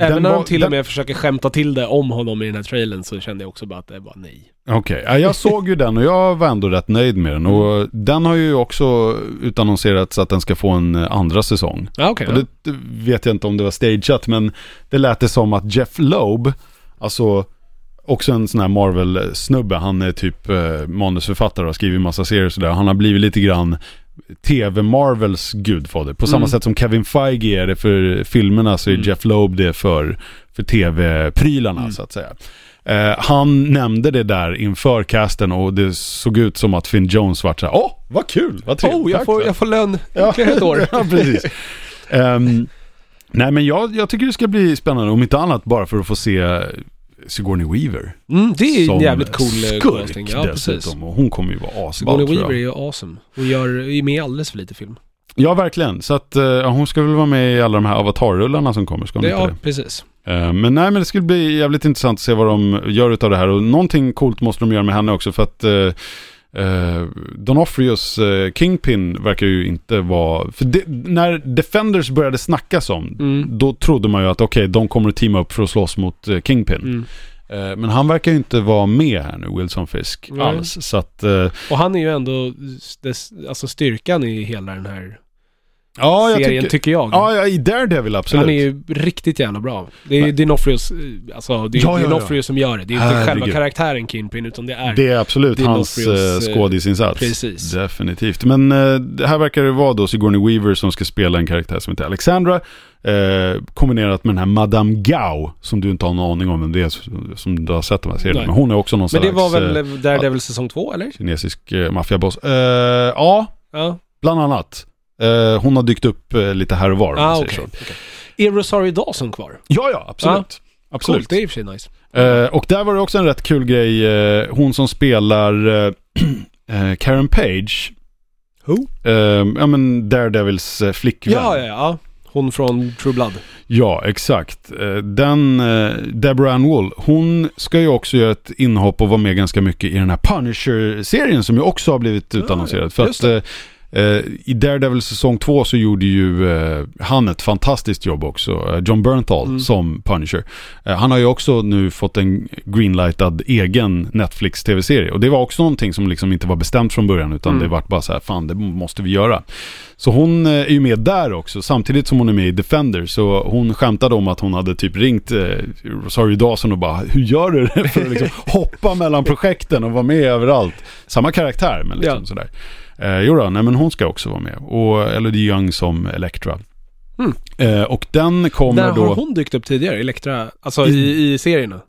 Även den när de till och den- med försöker skämta till det om honom i den här trailern så kände jag också bara att det var nej. Okej, ja, jag såg ju den och jag var ändå rätt nöjd med den. Och den har ju också utannonserats att den ska få en eh, andra säsong. Ja, okej. Och det, det vet jag inte om det var stageat, men det lät det som att Jeff Loeb, alltså också en sån här Marvel-snubbe, han är typ eh, manusförfattare och har skrivit massa serier och sådär. Han har blivit lite grann TV-Marvels gudfader. På samma Mm. sätt som Kevin Feige är det för filmerna så är Mm. Jeff Loeb det för, för TV-prylarna Mm. så att säga. Eh, han nämnde det där inför casten och det såg ut som att Finn Jones vart såhär, åh, vad kul, vad trevligt. Oh, jag får, jag får lön Ja. ytterligare ett år. ja, precis. Ehm, nej, men jag, jag tycker det ska bli spännande, om inte annat bara för att få se Sigourney Weaver. Mm, det är en som jävligt cool eh, skurk Ja, dessutom. Och hon kommer ju vara asball Sigourney tror Weaver är jag. ju awesome. Hon gör, är med i alldeles för lite film. Ja, verkligen. Så att eh, hon ska väl vara med i alla de här avatarrullarna som kommer, ska hon Det, inte ja, det? precis. Eh, Men nej, men det skulle bli jävligt intressant att se vad de gör utav det här. Och någonting coolt måste de göra med henne också för att uh, Donofrios uh, Kingpin verkar ju inte vara... För det, när Defenders började snackas om, Mm. då trodde man ju att okej, de kommer att teama upp för att slåss mot eh, Kingpin. Mm. Eh, men han verkar ju inte vara med här nu, Wilson Fisk, Nej. alls. Så att... eh, Och han är ju ändå dess, alltså styrkan i hela den här ja, serien, tycker... tycker jag. Ja, ja, i Daredevil absolut. Han är ju riktigt jävla bra. Det är ju Dinofrios, eh, alltså det är Ja. Dinofrios som gör det. Det är ju inte själva karaktären Kingpin, utan det är... Det är absolut hans eh, eh, skådisinsats. precis. Definitivt. Men eh, här verkar det vara då Sigourney Weaver som ska spela en karaktär som heter Alexandra. Eh, kombinerat med den här Madame Gao, som du inte har en aning om vem det är, som du har sett de här serierna. Men hon är också någon Men det slags var väl eh, Daredevil säsong två, eller? kinesisk eh, maffiaboss. Eh, ja, Ja. bland annat. Eh, hon har dykt upp eh, lite här och var. om man Ah, säger okej. så. okej. Är Rosario Dawson kvar? Ja, ja, absolut. Absolut. Coolt, det är i och för sig nice. Eh, och där var det också en rätt kul grej. eh, hon som spelar eh, eh, Karen Page. Who? Eh, ja men Daredevils eh, flickvän. Ja, ja, ja. Hon från True Blood. Ja, exakt. Eh, Den, eh, Deborah Ann Wool, hon ska ju också göra ett inhopp och vara med ganska mycket i den här Punisher-serien som ju också har blivit Ja, utannonserad. För just att eh, eh, i Daredevil säsong två så gjorde ju eh, han ett fantastiskt jobb också, eh, John Bernthal Mm. som Punisher. Eh, han har ju också nu fått en greenlightad egen Netflix-tv-serie och det var också någonting som liksom inte var bestämt från början utan Mm. det vart bara så här, fan det måste vi göra. Så hon eh, är ju med där också, samtidigt som hon är med i Defender. Så hon skämtade om att hon hade typ ringt eh, Rosario Dawson och bara, hur gör du det för att liksom hoppa mellan projekten och vara med överallt? Samma karaktär, men liksom Ja. sådär. Eh, jo då, nej men hon ska också vara med. Och Elodie Young som Elektra. Mm. Eh, och den kommer När då har hon dykt upp tidigare? Elektra? Alltså I- i, i serierna?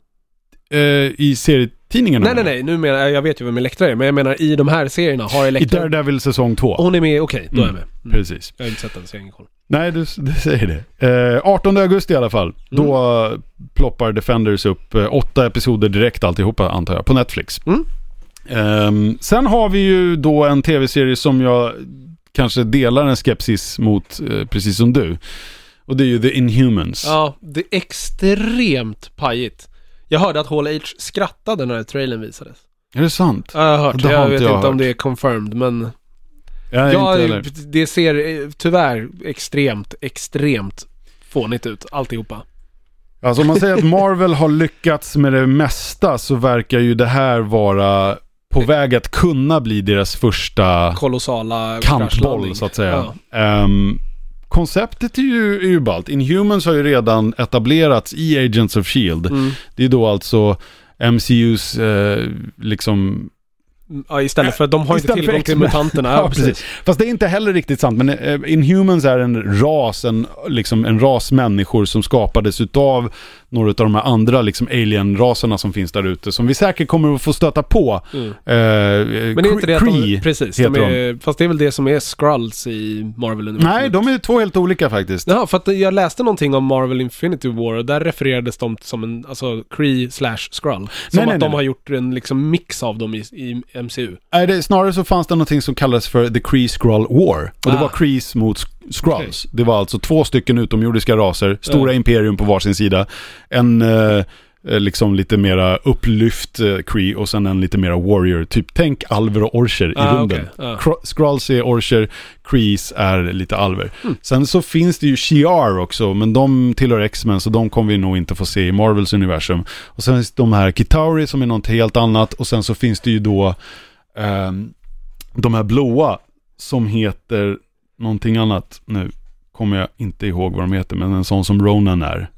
eh, i serietidningarna. Nej, nej, nej. Nu menar jag, jag vet ju vem Elektra är, men jag menar i de här serierna har I Elektra... Daredevil säsong två. Hon är med, okej, då är jag Mm. med. Mm. Precis. Jag har inte sett den, så jag har ingen koll. Nej, du, du säger det. Eh, 18 augusti i alla fall. Då eh, ploppar Defenders upp eh, åtta episoder direkt alltihopa antar jag, på Netflix. Ehm, sen har vi ju då en tv-serie som jag kanske delar en skepsis mot, eh, precis som du. Och det är ju The Inhumans. Ja, det är extremt pajigt. Jag hörde att Hall H skrattade när trailern visades. Är det sant? Ja, jag har hört. Det har jag inte vet jag inte om det är confirmed, men... Jag Ja, inte det ser eh, tyvärr extremt, extremt fånigt ut, alltihopa. Alltså om man säger att Marvel har lyckats med det mesta så verkar ju det här vara på väg att kunna bli deras första Kolossala kantboll så att säga. Ja. Ehm, konceptet är ju, är ju ballt. Inhumans har ju redan etablerats i Agents of Shield. Mm. Det är då alltså MCUs eh, liksom... Ja, istället för att de har inte tillgång till mutanterna. Ja, precis. Fast det är inte heller riktigt sant. Men eh, Inhumans är en ras, en, liksom en ras människor som skapades utav några av de här andra liksom alien-raserna som finns där ute. Som vi säkert kommer att få stöta på. Mm. Eh, Men det är inte det att de, precis, heter de är, fast det är väl det som är Skrulls i Marvel-universumet. Nej, de är två helt olika faktiskt. Ja, för att jag läste någonting om Marvel Infinity War och där refererades de som en, alltså Kree slash Skrull. Som Nej, att nej, de nej. har gjort en liksom mix av dem i, i MCU. Nej, det, snarare så fanns det någonting som kallades för The Kree Skrull War. Och det Ah. var Krees mot Sk- Skrulls. Det var alltså två stycken utomjordiska raser, stora Ja. imperium på varsin sida. En eh, eh, liksom lite mera upplyft eh, Kree och sen en lite mera warrior. Typ tänk alver och orcher i Ah, rymden. okej. Ja. Kro- Skrulls är orcher, Krees är lite alver. Mm. Sen så finns det ju Shi'ar också, men de tillhör X-Men så de kommer vi nog inte få se i Marvels universum. Och sen finns de här Kitauri som är något helt annat och sen så finns det ju då ehm, de här blåa som heter någonting annat. Nu kommer jag inte ihåg vad de heter, men en sån som Ronan är.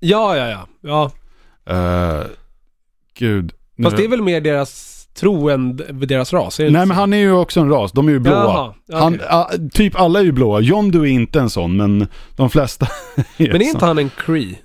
Ja, ja, ja. ja. Uh, gud. nu- Fast det är väl mer deras tro än deras ras? Nej men han är ju också en ras, de är ju blåa. Jaha, okej. Han, ah, typ alla är ju blåa. John du är inte en sån, men de flesta är Men är inte han en Cree?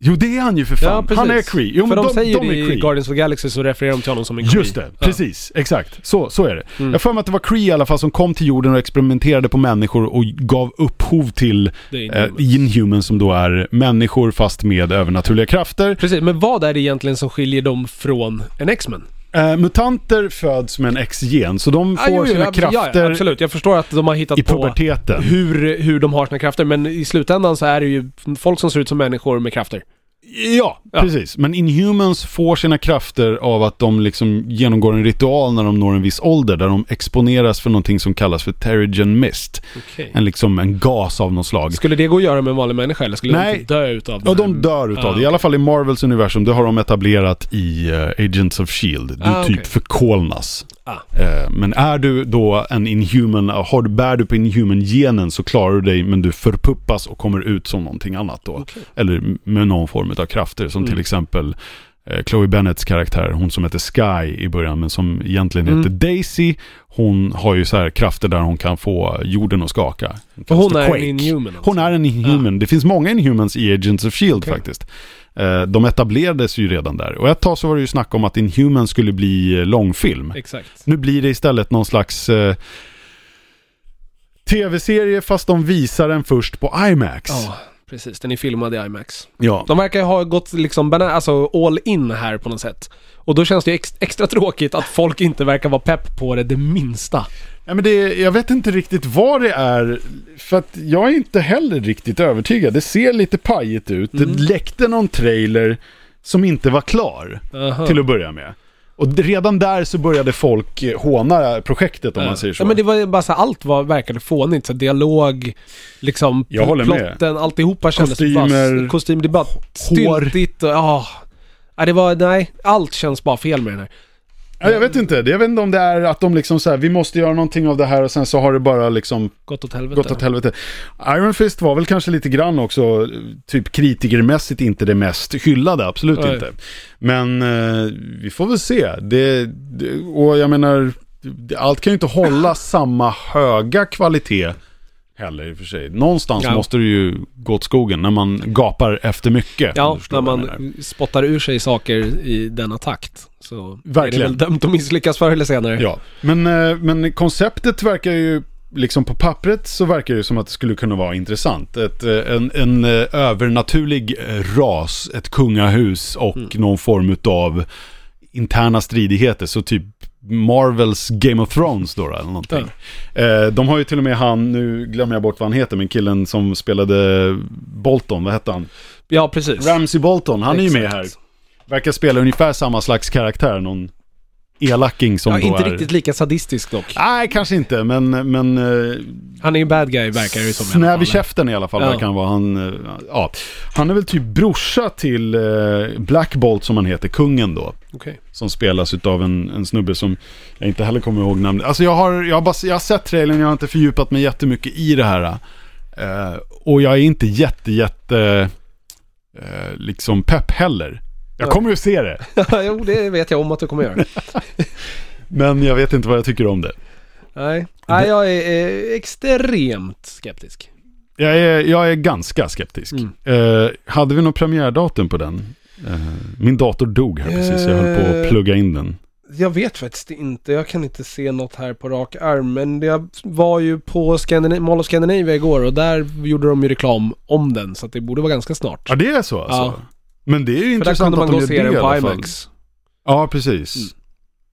Jo det är han ju för fan. Ja, han är. Cree. Jo, För men de, säger de är i. Guardians of the Galaxy så refererar de till honom som en Cree. Just det, Ja. precis. Exakt. Så, så är det. Mm. Jag får mig att det var Cree i alla fall som kom till jorden och experimenterade på människor och gav upphov till är eh. Inhumans som då är människor fast med övernaturliga krafter. Precis, men vad är det egentligen som skiljer dem från en X-Men? Eh, mutanter föds med en X-gen, så de Ah, får jo, jo, sina ja, krafter Ja, absolut, jag förstår att de har hittat i på puberteten. hur, hur de har sina krafter, men i slutändan så är det ju folk som ser ut som människor med krafter. Ja, Ja. precis. Men Inhumans får sina krafter av att de liksom genomgår en ritual när de når en viss ålder där de exponeras för någonting som kallas för Terrigen Mist. Okej. En, liksom, en gas av något slag. Skulle det gå att göra med en vanlig människa eller skulle Nej. de inte dö utav Ja, den här- de dör utav Ah, det. I alla fall i Marvels universum, det har de etablerat i eh, Agents of Shield. Du Ah, typ förkolnas. Ah. Eh, men är du då en inhuman, har du, bär du på inhuman-genen så klarar du dig men du förpuppas och kommer ut som någonting annat då. Okej. Eller med någon form av krafter som Mm. till exempel eh, Chloe Bennets karaktär, hon som heter Sky i början men som egentligen Mm. heter Daisy. Hon har ju så här krafter där hon kan få jorden att skaka. Hon Kallas är för en inhuman alltså. Hon är en inhuman. Det finns många inhumans i Agents of Shield Okej. faktiskt. Eh, De etablerades ju redan där. Och ett tag så var det ju snack om att Inhumans skulle bli eh, långfilm. Exakt. Nu blir det istället någon slags eh, tv-serie fast de visar den först på IMAX. Ja, precis. Den är filmad i IMAX. Ja. De verkar ha gått liksom bana- alltså all in här på något sätt. Och då känns det ju ex- extra tråkigt att folk inte verkar vara pepp på det det minsta. Ja, men det, jag vet inte riktigt vad det är. För att jag är inte heller riktigt övertygad. Det ser lite pajigt ut. Mm. Det läckte någon trailer som inte var klar. Aha. till att börja med. Och redan där så började folk eh, håna projektet om man säger så. Ja, men det var ju bara så här, allt var, verkade fånigt. Så dialog, liksom Jag håller med. plotten, alltihopa kändes Kostymer, bara, kostym, det är bara hår. styltigt och ja. Ja, det var, nej, allt känns bara fel med den här. Ja, jag vet inte, Det- jag vet inte om det är att de liksom så här, vi måste göra någonting av det här och sen så har det bara liksom Gått åt helvete. gått åt helvete. Iron Fist var väl kanske lite grann också, typ kritikermässigt inte det mest hyllade, absolut Nej. inte. Men eh, vi får väl se. Det, det, och jag menar, allt kan ju inte hålla samma höga kvalitet heller i och för sig. Någonstans Ja. måste det ju gå åt skogen när man gapar efter mycket. Ja, när man spottar ur sig saker i denna takt. Så Verkligen. är det väl dömt att misslyckas förr eller senare. Ja, men, eh, men konceptet verkar ju, liksom på pappret så verkar det som att det skulle kunna vara intressant. Ett, eh, en, en eh, övernaturlig ras, ett kungahus och Mm. någon form av interna stridigheter. Så typ Marvels Game of Thrones då, eller någonting. Eh, de har ju till och med han, nu glömmer jag bort vad han heter, men killen som spelade Bolton, vad hette han? Ja, precis. Ramsey Bolton, han är ju med Exakt. här. Verkar spela ungefär samma slags karaktär, någon elaking som Ja, då inte är... riktigt lika sadistisk dock. Nej, kanske inte, men, men eh, Han är ju bad guy verkar det som snäv i käften i alla fall Ja. verkar han vara. Han, eh, ja. han är väl typ brorsa till eh, Black Bolt som han heter, kungen då. Okej. Som spelas utav en, en snubbe som jag inte heller kommer ihåg namnet. Alltså jag har, jag har, bara, jag har sett trailern, jag har inte fördjupat mig jättemycket i det här. Och jag är inte jätte, jätte, liksom pepp heller. Jag Ja. kommer ju se det, jo, det vet jag om att du kommer göra. men jag vet inte vad jag tycker om det. Nej, Nej jag är extremt skeptisk. Jag är, jag är ganska skeptisk. Mm. Eh, hade vi något premiärdatum på den? Eh, min dator dog här precis, jag höll på att Eh. plugga in den. Jag vet faktiskt inte, jag kan inte se något här på rak arm. Men jag var ju på Scandina- Mall of Scandinavia igår och där gjorde de ju reklam om den. Så att det borde vara ganska snart. Ja, det är så alltså? Ja. Men det är ju För där intressant kunde man att de gör det i alla fall. Ja, precis.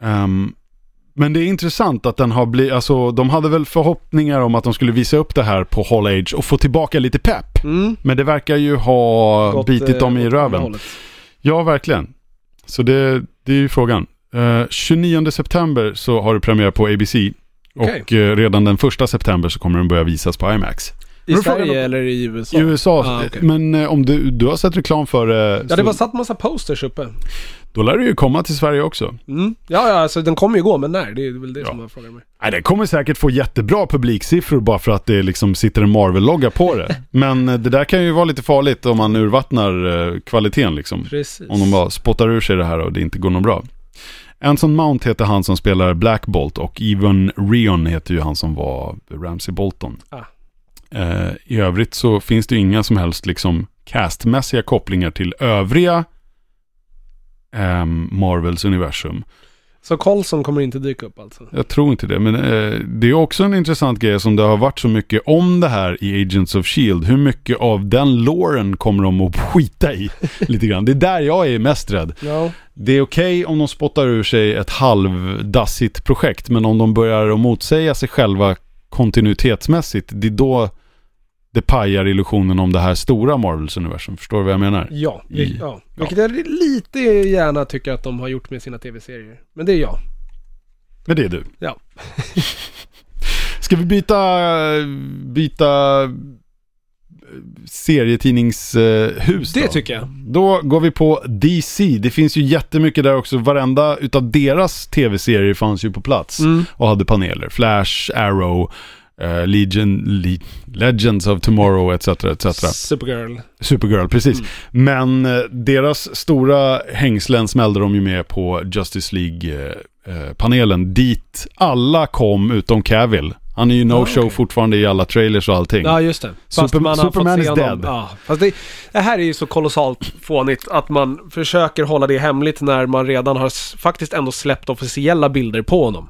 Mm. Ehm, Men det är intressant att den har blivit, alltså de hade väl förhoppningar om att de skulle visa upp det här på Hall Age och få tillbaka lite pepp. Mm. Men det verkar ju ha Gått, bitit eh, dem i andra röven. Ja, verkligen. Så det, det är ju frågan. Eh, 29 september så har det premiär på ABC. Okej. Och eh, redan den 1 september så kommer den börja visas på IMAX. I Sverige eller i USA? I USA, Ah, okej. men eh, om du, du har sett reklam för det, Ja, det var satt massa posters uppe. då lär det ju komma till Sverige också. Mm. Ja, ja, alltså den kommer ju gå, men när? Det är väl det Ja. som jag frågar mig. Nej, det kommer säkert få jättebra publiksiffror bara för att det liksom sitter en Marvel-logga på det. Men eh, det där kan ju vara lite farligt om man urvattnar eh, kvaliteten liksom. Precis. Om de bara spottar ur sig det här och det inte går något bra. Anson Mount heter han som spelar Black Bolt och Evan Rion heter ju han som var Ramsey Bolton. Ah. Eh, I övrigt så finns det inga som helst liksom castmässiga kopplingar till övriga ehm, Marvels universum. Så Colson kommer inte dyka upp alltså? Jag tror inte det, men eh, det är också en intressant grej som det har varit så mycket om det här i Agents of Shield. Hur mycket av den loren kommer de att skita i? Lite grann. Det är där jag är mest rädd. Ja. Det är okej om de spottar ur sig ett halvdassigt projekt, men om de börjar att motsäga sig själva kontinuitetsmässigt, det är då det pajar illusionen om det här stora Marvels universum. Förstår du vad jag menar? Ja, I- vil- ja. vilket jag lite gärna tycker att de har gjort med sina tv-serier. Men det är jag. Men det är du. Ja. Ska vi byta, byta serietidningshus Det då? tycker jag. Då går vi på DC. Det finns ju jättemycket där också. Varenda utav deras tv-serier fanns ju på plats Mm. och hade paneler. Flash, Arrow, eh, Legion, Le- Legends of Tomorrow etc. etc. Supergirl. Supergirl, precis. Mm. Men eh, deras stora hängslen smällde de ju med på Justice League-panelen. dit alla kom utom Cavill. Han är ju no Ah, show okej. fortfarande i alla trailers och allting. Ja, just det. Super- Superman is dead. Ja, fast det, det här är ju så kolossalt fånigt att man försöker hålla det hemligt när man redan har faktiskt ändå släppt officiella bilder på honom.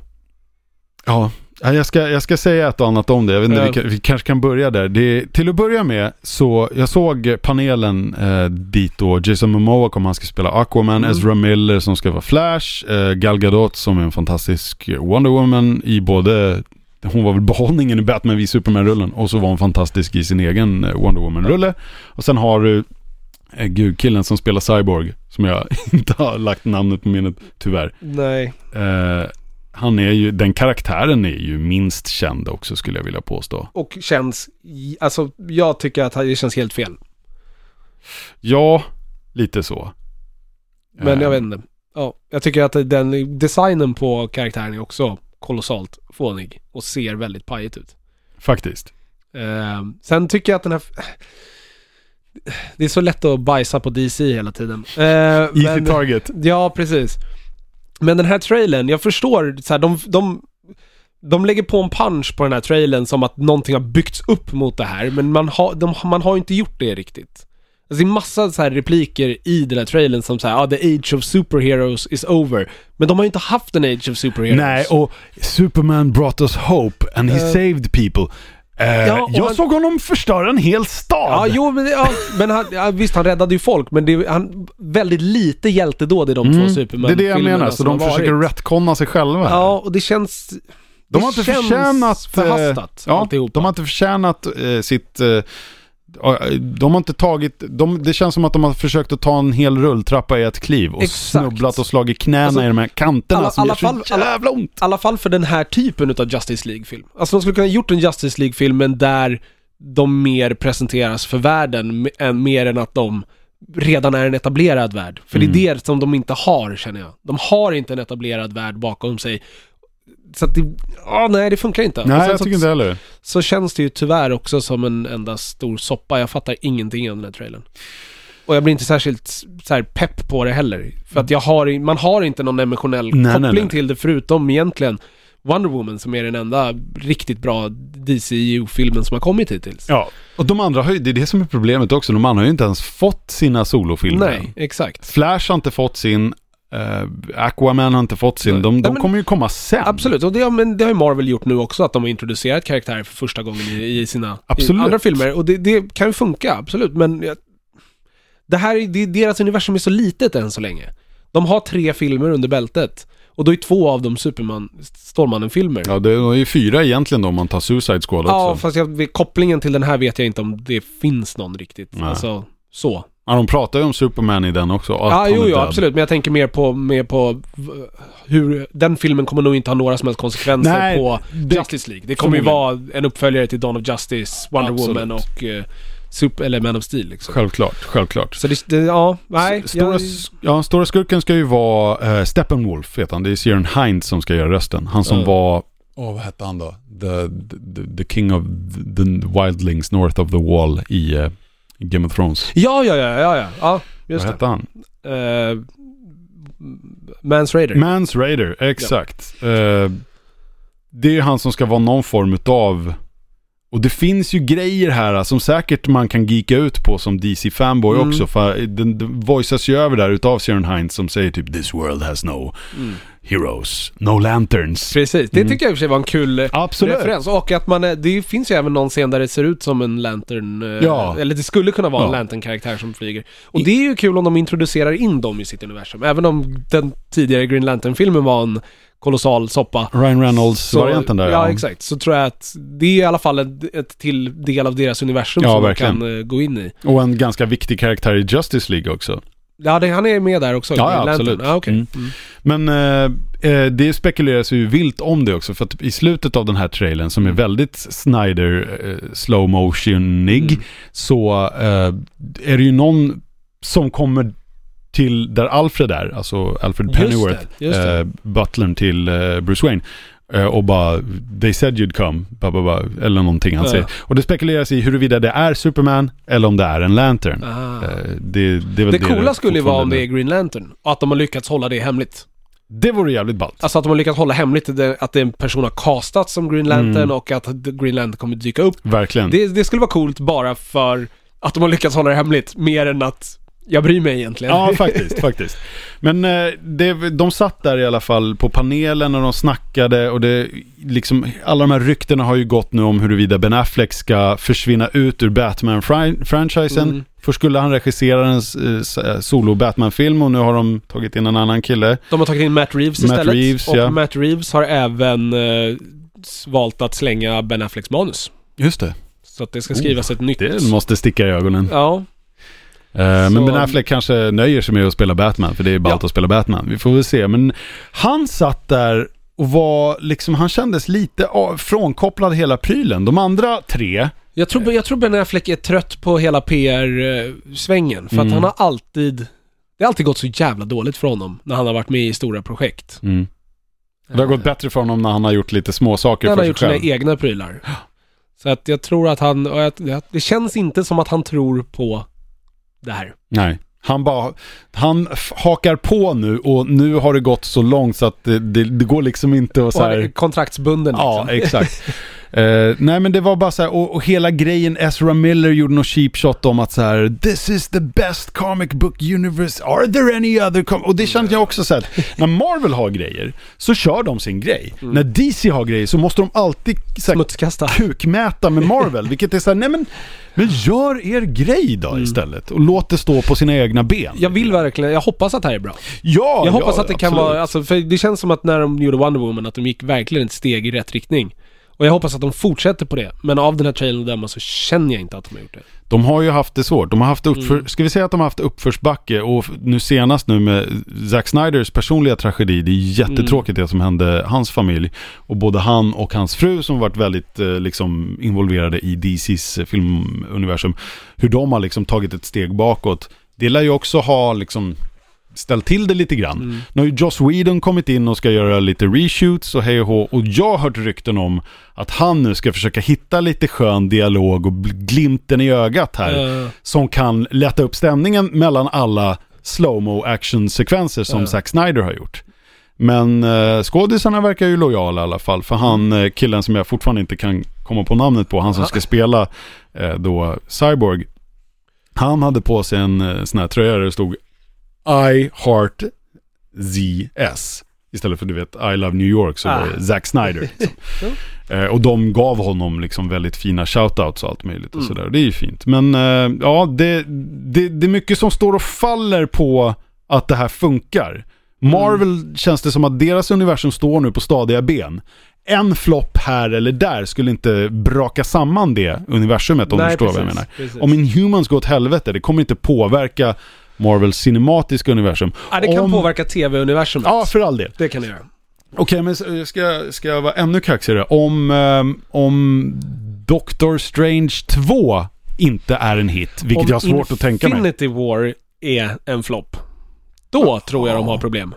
Ja, ja, jag ska, jag ska säga ett och annat om det. Jag vet inte, Ja. vi, vi kanske kan börja där. Det, till att börja med så, jag såg panelen eh, dit då Jason Momoa kom, han ska spela Aquaman, Mm. Ezra Miller som ska vara Flash, eh, Gal Gadot som är en fantastisk Wonder Woman i både hon var väl behållningen i Batman v Superman-rullen och så var hon fantastisk i sin egen eh, Wonder Woman-rulle. Och sen har du eh, gud, killen som spelar Cyborg, som jag inte har lagt namnet på minnet, tyvärr. Nej. Eh, han är ju, den karaktären är ju minst känd också skulle jag vilja påstå. Och känns, alltså jag tycker att det känns helt fel. Ja, lite så. Men Eh, jag vet inte. Ja, jag tycker att den designen på karaktären är också kolossalt fånig och ser väldigt pajigt ut. Faktiskt. Eh, sen tycker jag att den här... Det är så lätt att bajsa på DC hela tiden. Eh, Easy men- target. Ja, precis. Men den här trailern, jag förstår, så här, de, de, de lägger på en punch på den här trailern som att någonting har byggts upp mot det här, men man har, de, man har inte gjort det riktigt. Alltså det är massa så här repliker i den här trailern som säger ah, the age of superheroes is over. Men de har ju inte haft en age of superheroes. Nej, och Superman brought us hope and he Eh. saved people. Eh, Ja, jag han- såg honom förstöra en hel stad. Ja, jo, men, ja, men han, ja, visst han räddade ju folk, men det han, väldigt lite hjältedåd i de två Mm, Superman det är det jag menar, så de försöker varit. retconna sig själva. Ja, och det känns... de har inte förtjänat... eh, förhastat, ja, alltihopa. de har inte förtjänat eh, sitt... Eh, ja, de har inte tagit... De, det känns som att de har försökt att ta en hel rulltrappa i ett kliv och Exakt. snubblat och slagit knäna Alltså, i de här kanterna alla- som alla gör så fall- alla- jävla ont. I alla fall för den här typen av Justice League-film. Alltså de skulle kunna ha gjort en Justice League-film, men där de mer presenteras för världen, än- mer än att de redan är en etablerad värld. För Mm. det är det som de inte har, känner jag. De har inte en etablerad värld bakom sig. Så att det, ja nej det funkar inte. Nej, jag så, tycker inte heller. så känns det ju tyvärr också som en enda stor soppa. Jag fattar ingenting av den här trailern. Och jag blir inte särskilt så här, pepp på det heller. För att jag har, man har inte någon emotionell Nej, nej, koppling nej. till det förutom egentligen Wonder Woman som är den enda riktigt bra DCU-filmen som har kommit hittills. Ja, och de andra har ju, det är det som är problemet också. De andra har ju inte ens fått sina solofilmer. Nej, exakt. Flash har inte fått sin, eh, Aquaman har inte fått sin. De, Nej, de men- kommer ju komma sen. Absolut, och det, har- men det har ju Marvel gjort nu också, att de har introducerat karaktärer för första gången i, i sina i andra filmer. Och det, det kan ju funka, absolut, men jag, det här, är- det, deras universum är så litet än så länge. De har tre filmer under bältet. Och då är två av dem Superman, Stålmannen-filmer. Ja, det är ju fyra egentligen då om man tar Suicide Squad Ja, också. fast jag, kopplingen till den här vet jag inte om det finns någon riktigt. Nej. Alltså, så. Ja, de pratar ju om Superman i den också. att Ja, han jo, är jo, död. absolut. Men jag tänker mer på, mer på v- hur... Den filmen kommer nog inte ha några som helst konsekvenser Nej, på det- Justice League. Det kommer ju vara en uppföljare till Dawn of Justice, Wonder Absolut. Woman och uh, Super, eller Man of Steel liksom. Självklart, självklart. Så det, det ja, nej. S- Stora, jag, s- ja, stora skurken ska ju vara uh, Steppenwolf, heter han. Det är Ciaran Hinds som ska göra rösten. Han som Ja. var... Åh, vad hette han då? The, the, the King of the, the Wildlings North of the Wall i uh, Game of Thrones. ja, ja, ja, ja, ja. ja just vad hette han? Uh, Mans Raider. Mans Raider, exakt. Eh, det är han som ska vara någon form utav... Och det finns ju grejer här som säkert man kan geeka ut på som DC-fanboy Mm. också. För den, den voiceas ju över där utav Ciaran Hinds som säger typ “This world has no Mm. Heroes, no lanterns”. Precis, det Mm. tycker jag i och för sig var en kul eh, Absolut. referens. Och att man, är- det finns ju även någon scen där det ser ut som en lantern, eh, Ja. eller det skulle kunna vara en Ja. lantern-karaktär som flyger. Och det är ju kul om de introducerar in dem i sitt universum. Även om den tidigare Green Lantern-filmen var en kolossal soppa. Ryan Reynolds-varianten där ja. exakt. Så tror jag att det är i alla fall ett, ett till del av deras universum Ja, som verkligen. man kan eh, gå in i. Och en ganska viktig karaktär i Justice League också. Ja, det, han är med där också. Ja, ja, absolut. Ja, okej. Mm. Mm. Men eh, eh, det spekuleras ju vilt om det också. För att i slutet av den här trailern som är Mm. väldigt Snyder eh, slow motionig Mm. så eh, är det ju någon som kommer till där Alfred är, alltså Alfred Just Pennyworth, det, just det. eh, butlern till eh, Bruce Wayne. Eh, Och bara, they said you'd come, ba, ba, ba, eller någonting han Ja. säger. Och det spekuleras i huruvida det är Superman eller om det är en Lantern. Ah. Eh, Det, det, är väl Det coola skulle ju vara om det är Green Lantern. Och att de har lyckats hålla det hemligt. Det vore jävligt ballt. Alltså att de har lyckats hålla hemligt det, att en person har castats som Green Lantern Mm. och att Green Lantern kommer dyka upp. Verkligen. Det, det skulle vara coolt bara för att de har lyckats hålla det hemligt. Mer än att jag bryr mig egentligen. Ja, faktiskt, faktiskt. Men eh, det, de satt där i alla fall på panelen och de snackade och det liksom, alla de här ryktena har ju gått nu om huruvida Ben Affleck ska försvinna ut ur Batman-franchisen. Mm. Först skulle han regissera en eh, eh, solo-Batman-film och nu har de tagit in en annan kille. De har tagit in Matt Reeves Matt istället. Reeves, och ja. Matt Reeves har även eh, valt att slänga Ben Afflecks manus. Just det. Så att det ska skrivas ett nytt. Oh, Det måste sticka i ögonen. Ja, Eh, Men Så- Ben Affleck kanske nöjer sig med att spela Batman, för det är ballt Ja. att spela Batman. Vi får väl se. Men han satt där och var liksom, han kändes lite frånkopplad hela prylen. De andra tre, jag tror, jag tror Ben Affleck är trött på hela PR-svängen. För Mm. att han har alltid... Det har alltid gått så jävla dåligt för honom när han har varit med i stora projekt. mm. det har gått bättre för honom när han har gjort lite små saker Han för har sig gjort sina själv. egna prylar. Så att jag tror att han... Det känns inte som att han tror på det här. Nej. Han bara, han hakar på nu och nu har det gått så långt så att det, det, det går liksom inte att så här... kontraktsbunden Ja, liksom. exakt. Eh, nej men det var bara så här, och, och hela grejen, Ezra Miller gjorde något cheap shot om att så här, this is the best comic book universe, are there any other com-? Och det kände jag också så här, att när Marvel har grejer så kör de sin grej. När DC har grejer så måste de alltid så här, Smutskasta. kukmäta med Marvel, vilket är så här, nej men, men gör er grej då istället och låt det stå på sina egna ben. Jag vill verkligen, jag hoppas att det här är bra. Ja, Jag hoppas ja, att det kan absolut. vara, alltså, för det känns som att när de gjorde Wonder Woman, att de gick verkligen ett steg i rätt riktning. Och jag hoppas att de fortsätter på det. Men av den här trailern att döma så känner jag inte att de har gjort det. De har ju haft det svårt. De har haft uppför... Mm. Ska vi säga att de har haft uppförsbacke och nu senast nu med Zack Snyders personliga tragedi. Det är jättetråkigt det som hände hans familj. Och både han och hans fru som varit väldigt eh, liksom involverade i DCs eh, filmuniversum. Hur de har liksom tagit ett steg bakåt. Det lär ju också ha liksom ställt till det lite grann. Mm. Nu har ju Joss Whedon kommit in och ska göra lite reshoots och hej och hå. Och jag har hört rykten om att han nu ska försöka hitta lite skön dialog och glimten i ögat här. Eh, Som kan lätta upp stämningen mellan alla slowmo actionsekvenser som Ja. Zack Snyder har gjort. Men eh, skådisarna verkar ju lojala i alla fall. För han, eh, killen som jag fortfarande inte kan komma på namnet på, han som ska spela eh, då Cyborg. Han hade på sig en eh, sån här tröja där det stod I Heart ZS. Istället för du vet I Love New York så var Ah. det Zack Snyder. Liksom. Eh, och de gav honom liksom väldigt fina shoutouts och allt möjligt och Mm. sådär. Det är ju fint. Men eh, ja, det, det, det är mycket som står och faller på att det här funkar. Marvel känns det som att deras universum står nu på stadiga ben. En flopp här eller där skulle inte braka samman det universumet om du förstår vad jag menar. precis. Om Inhumans går åt helvete, det kommer inte påverka Marvels cinematiska universum. ja, det kan om... påverka tv-universumet. Ja, för all del. Det kan det göra. Okej, men s- ska, ska jag vara ännu kaxigare? Om, ehm, om Doctor Strange 2 inte är en hit, vilket Om jag har svårt att tänka mig. Infinity War är en flopp. Då tror jag de har problem.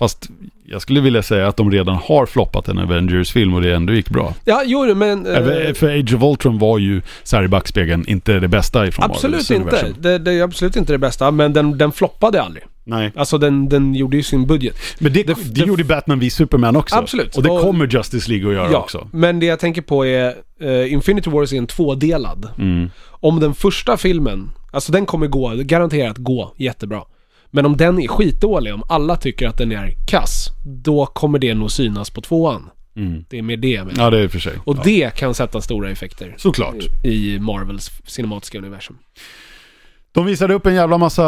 Fast jag skulle vilja säga att de redan har floppat en Avengers-film och det ändå gick bra. Ja, jo, men... Även- För Age of Ultron var ju så här i backspegeln inte det bästa ifrån absolut inte. Det, det är absolut inte det bästa, men den, den floppade aldrig. Nej. Alltså den, den gjorde ju sin budget. Men det, det, det- gjorde Batman v Superman också. Absolut. Och det Och- kommer Justice League att göra Ja, också. men det jag tänker på är eh, Infinity Wars är en tvådelad. Mm. Om den första filmen, alltså den kommer gå, garanterat gå jättebra. Men om den är skitdålig, om alla tycker att den är kass, då kommer det nog synas på tvåan. Mm. Det är med det menar. Ja, det är i och för sig. Och ja. det kan sätta stora effekter Såklart. i Marvels cinematiska universum. De visade upp en jävla massa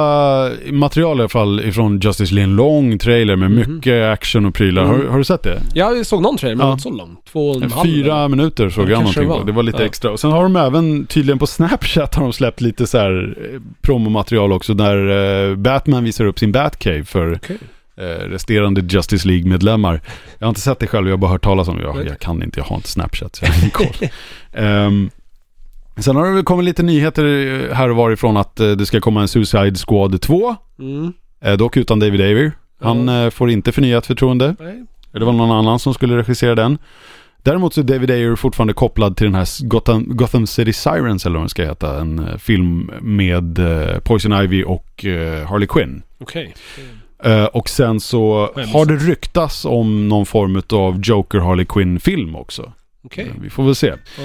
material i alla fall ifrån Justice League. En lång trailer med Mhm. mycket action och prylar. Har, har du sett det? Jag såg någon trailer, men Ja. inte så lång. Två och en halv. Fyra minuter såg Ja, jag någonting det på. var. Det var lite Ja. extra. Och sen har de även, tydligen på Snapchat har de släppt lite så här eh, promomaterial också. Där eh, Batman visar upp sin Batcave för Okej. eh, resterande Justice League-medlemmar. Jag har inte sett det själv, jag har bara hört talas om det. Jag, jag kan inte, jag har inte Snapchat så jag har ingen koll. Ehm, sen har det väl kommit lite nyheter eh, här och varifrån att eh, det ska komma en Suicide Squad 2. Mm. Eh, dock utan David Ayer. Han eh, får inte förnyat förtroende. Nej. Det var någon annan som skulle regissera den. Däremot så är David Ayer fortfarande kopplad till den här Gotham, Gotham City Sirens eller vad den ska heta. En film med Poison Ivy och Harley Quinn. Okej. Eh, och sen så har det ryktats om någon form av Joker Harley Quinn-film också. Okej. Eh, Vi får väl se. Ja.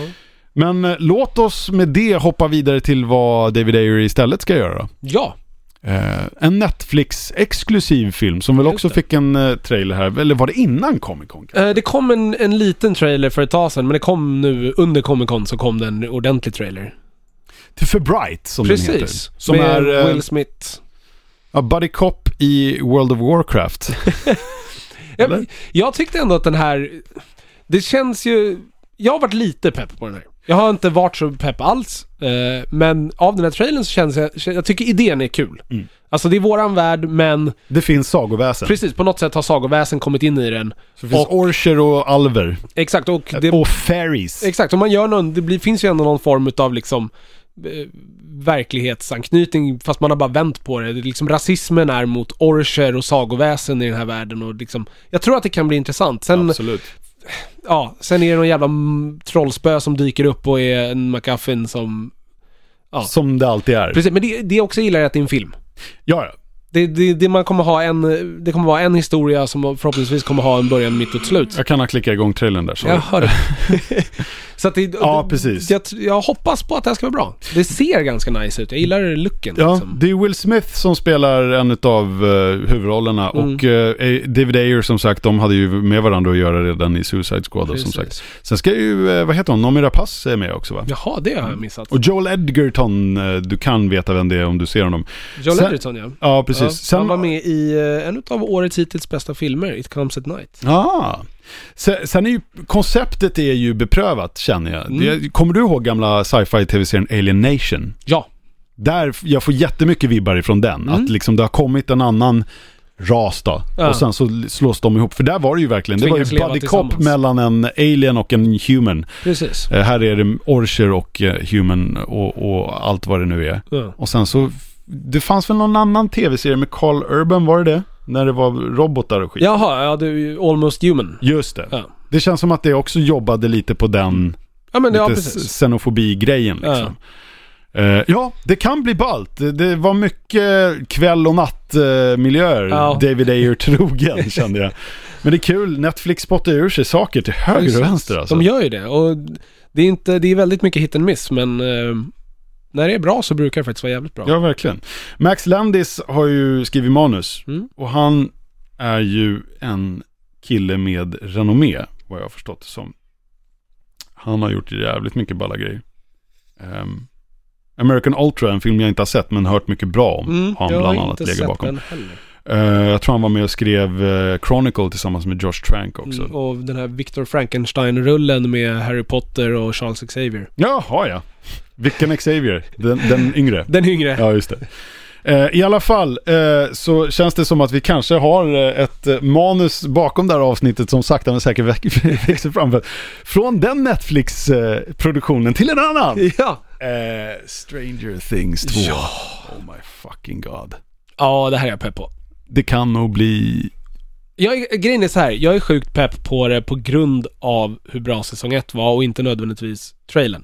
Men eh, låt oss med det hoppa vidare till vad David Ayer istället ska göra. Ja. Eh, en Netflix-exklusiv film som väl Just också det. fick en eh, trailer här. Eller var det innan Comic Con? Eh, Det kom en, en liten trailer för ett tag sedan, men det kom nu under Comic Con så kom det en ordentlig trailer. Till For Bright som den heter. Precis. Som med är eh, Will Smith. ja, Buddy Cop i World of Warcraft. Jag, jag tyckte ändå att den här... Det känns ju... Jag har varit lite pepp på den här. Jag har inte varit så pepp alls. eh, men av den här trailern så känns jag... Jag tycker idén är kul. Mm. Alltså det är våran värld, men Det finns sagoväsen. precis på något sätt har sagoväsen kommit in i den. Så det finns Och- orcher och alver. Exakt, och det... Och fairies. Exakt, om man gör någon... Det blir, finns ju ändå någon form av liksom... eh, verklighetsanknytning fast man har bara vänt på det. det är liksom, rasismen är mot orcher och sagoväsen i den här världen och liksom... Jag tror att det kan bli intressant. Sen, Absolut. Ja, sen är det någon jävla trollspö som dyker upp och är en McGuffin som... Ja. Som det alltid är. Precis, men det, det jag också gillar är att det är en film. Ja, ja. Det, det, det man kommer ha en... Det kommer vara en historia som förhoppningsvis kommer ha en början, mitt och ett slut. Jag kan ha klickat igång trailern där. sorry. Jag hör det. Så att det, Ja, precis. Jag, jag hoppas på att det här ska vara bra. Det ser ganska nice ut. Jag gillar looken. Ja, liksom. det är Will Smith som spelar en av uh, huvudrollerna Mm. och eh, David Ayer som sagt, de hade ju med varandra att göra redan i Suicide Squad som sagt. Sen ska ju, eh, vad heter hon, Noomi Rapace är med också va? Jaha, det har jag missat. Och Joel Edgerton, eh, du kan veta vem det är om du ser honom. Joel sen- Edgerton ja. Ja, precis. ja. Sen, Han var med i eh, en av årets hittills bästa filmer, It comes at night. Ah. Sen, är ju, konceptet är ju beprövat känner jag. Mm. Kommer du ihåg gamla sci-fi tv-serien Alien Nation? Ja, Där, jag får jättemycket vibbar ifrån den. Mm. Att liksom det har kommit en annan ras då. Ja. Och sen så slås de ihop. För där var det ju verkligen, det var Tvingas ju buddy cop mellan en alien och en human. precis. Eh, här är det orcher och eh, human och, och allt vad det nu är. Ja. Och sen så, det fanns väl någon annan tv-serie med Carl Urban, var det det? När det var robotar och skit. Jaha, ja det är ju Almost Human. Just det. Ja, Det känns som att det också jobbade lite på den ja men ja lite precis. xenofobi-grejen liksom. Eh, ja, det kan bli ballt. Det, det var mycket kväll och nattmiljöer Ja. David Ayer trogen kände jag. Men det är kul, Netflix spottar ur sig saker till höger och vänster alltså. De gör ju det och det är inte, det är väldigt mycket hit and miss men eh, när det är bra så brukar det faktiskt vara jävligt bra. Ja, verkligen. Max Landis har ju skrivit manus Mm. och han är ju en kille med renommé, vad jag har förstått det som. Han har gjort jävligt mycket balla grejer. Ehm, American Ultra, en film jag inte har sett men hört mycket bra om. Mm, har han jag bland har annat inte legat bakom. Eh, jag tror han var med och skrev eh, Chronicle tillsammans med Josh Trank också. Mm, och den här Victor Frankenstein-rullen med Harry Potter och Charles Xavier. Jaha ja. Vilken Xavier? Den, den yngre? Den yngre. Ja, just det. Eh, I alla fall så känns det som att vi kanske har ett manus bakom det här avsnittet som sakta men säkert växer fram. Från den Netflix-produktionen till en annan. Ja. Stranger Things 2. Ja. Oh my fucking god. Ja, det här är jag pepp på. Det kan nog bli... Jag, är- grejen är så här, jag är sjukt pepp på det på grund av hur bra säsong 1 var och inte nödvändigtvis trailern.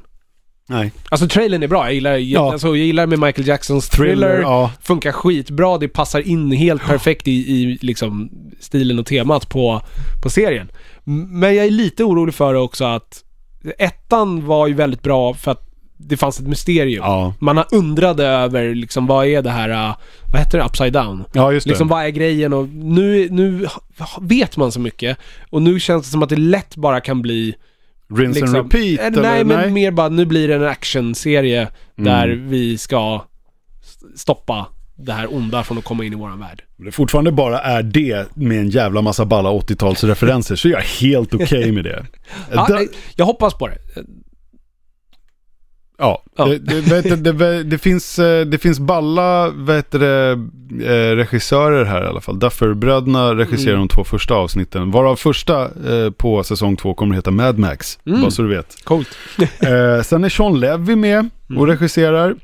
Nej. Alltså trailern är bra, jag gillar, Ja. alltså, jag gillar med Michael Jacksons thriller, Thriller, ja. funkar skitbra, det passar in helt perfekt i, i liksom stilen och temat på, på serien. Men jag är lite orolig för det också att ettan var ju väldigt bra för att det fanns ett mysterium. Ja. Man har undrade över liksom vad är det här, uh, vad heter det, upside down? Ja, just det. Liksom vad är grejen och nu, nu vet man så mycket och nu känns det som att det lätt bara kan bli Rinse liksom, and repeat? eh, eller? Nej men mer bara nu blir det en actionserie där Mm. vi ska st- stoppa det här onda från att komma in i våran värld. det fortfarande bara är det med en jävla massa balla 80-talsreferenser så jag är helt okej med det. Ja, nej, jag hoppas på det. Ja, Ja. Det, det, det, det, finns, eh, det finns balla det, eh, regissörer här i alla fall. Duffer-bröderna regisserar Mm. de två första avsnitten. Varav första eh, på säsong två kommer att heta Mad Max. Mm. Bara så du vet. Coolt. Eh, sen är Sean Levy med och Mm. regisserar.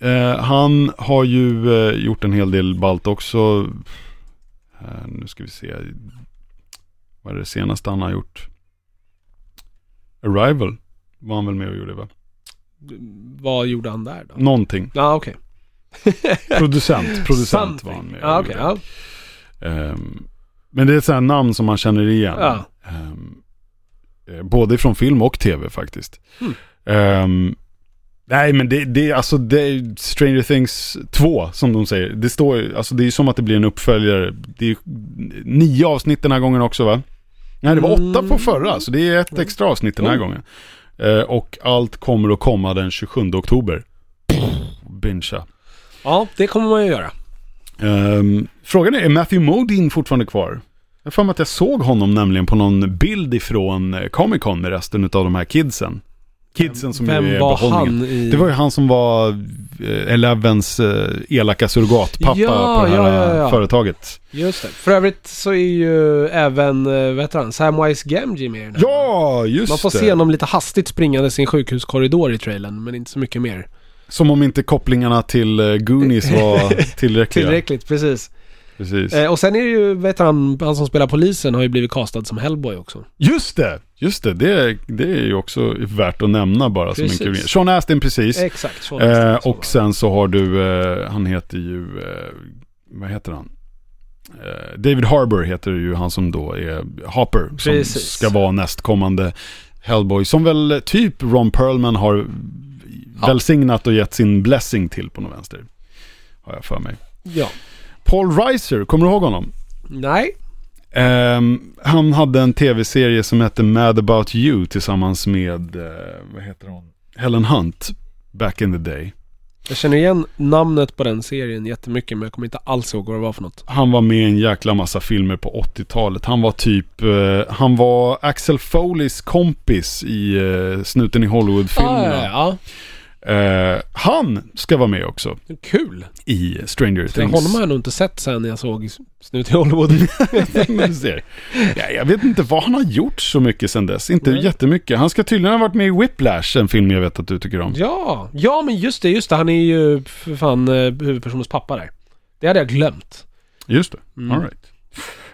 Eh, han har ju eh, gjort en hel del balt också. Nu ska vi se. Vad är det senaste han har gjort? Arrival var han väl med och gjorde va? Vad gjorde han där då? Någonting. Ja, okej. Producent. Producent Something. var han med. Okej. gjorde. ja. Ehm, men det är här namn som man känner igen. Ja. Eh, både från film och tv faktiskt. Mm. Ehm, nej men det, det, är alltså, det är Stranger Things 2 som de säger. Det står alltså det är som att det blir en uppföljare. Det är nio avsnitt den här gången också va? Nej det var åtta på Mm. förra så det är ett extra avsnitt den här Oh. gången. Eh, och allt kommer att komma den 27 oktober. Bingea. ja, det kommer man ju göra. Ehm, frågan är, är Matthew Modine fortfarande kvar? Jag har att jag såg honom nämligen på någon bild ifrån eh, Comic Con med resten av de här kidsen. Kidsen som Vem ju är var han i... Det var ju han som var eh, Elevens eh, elaka surrogatpappa Ja, på det här ja, ja, företaget. Just det. För övrigt så är ju även, eh, vad heter han, Samwise Gamgee med i den här. Ja, just Man får det. se honom lite hastigt springande sin sjukhuskorridor i trailern, men inte så mycket mer. Som om inte kopplingarna till Goonies var tillräckliga. Tillräckligt, precis. Precis. Och sen är det ju, vet han, han som spelar polisen har ju blivit castad som Hellboy också. Just det, just det. Det, det är ju också värt att nämna bara som en Precis. kul. Sean Astin precis. Exakt, så Eh, nästan så. och sen så har du, eh, han heter ju, eh, vad heter han? Eh, David Harbour heter ju han som då är Hopper. Som Precis. ska vara nästkommande Hellboy. Som väl typ Ron Perlman har Ja. välsignat och gett sin blessing till på något vänster. Har jag för mig. Ja. Paul Reiser, kommer du ihåg honom? Nej. Ehm, han hade en tv-serie som hette Mad About You tillsammans med, eh, vad heter hon? Helen Hunt. Back in the day. Jag känner igen namnet på den serien jättemycket, men jag kommer inte alls ihåg vad det var för något. Han var med i en jäkla massa filmer på 80-talet. Han var typ, eh, han var Axel Foleys kompis i eh, Snuten i Hollywood-filmerna. Ah, ja, Eh, han ska vara med också. Kul! i Stranger Things. honom har jag nog inte sett sen jag såg Snut i Hollywood. Ja, jag vet inte vad han har gjort så mycket sen dess. Inte Nej. jättemycket. Han ska tydligen ha varit med i Whiplash, en film jag vet att du tycker om. ja, ja men just det, just det. Han är ju för fan eh, huvudpersonens pappa där. Det hade jag glömt. Just det. Mm. All right.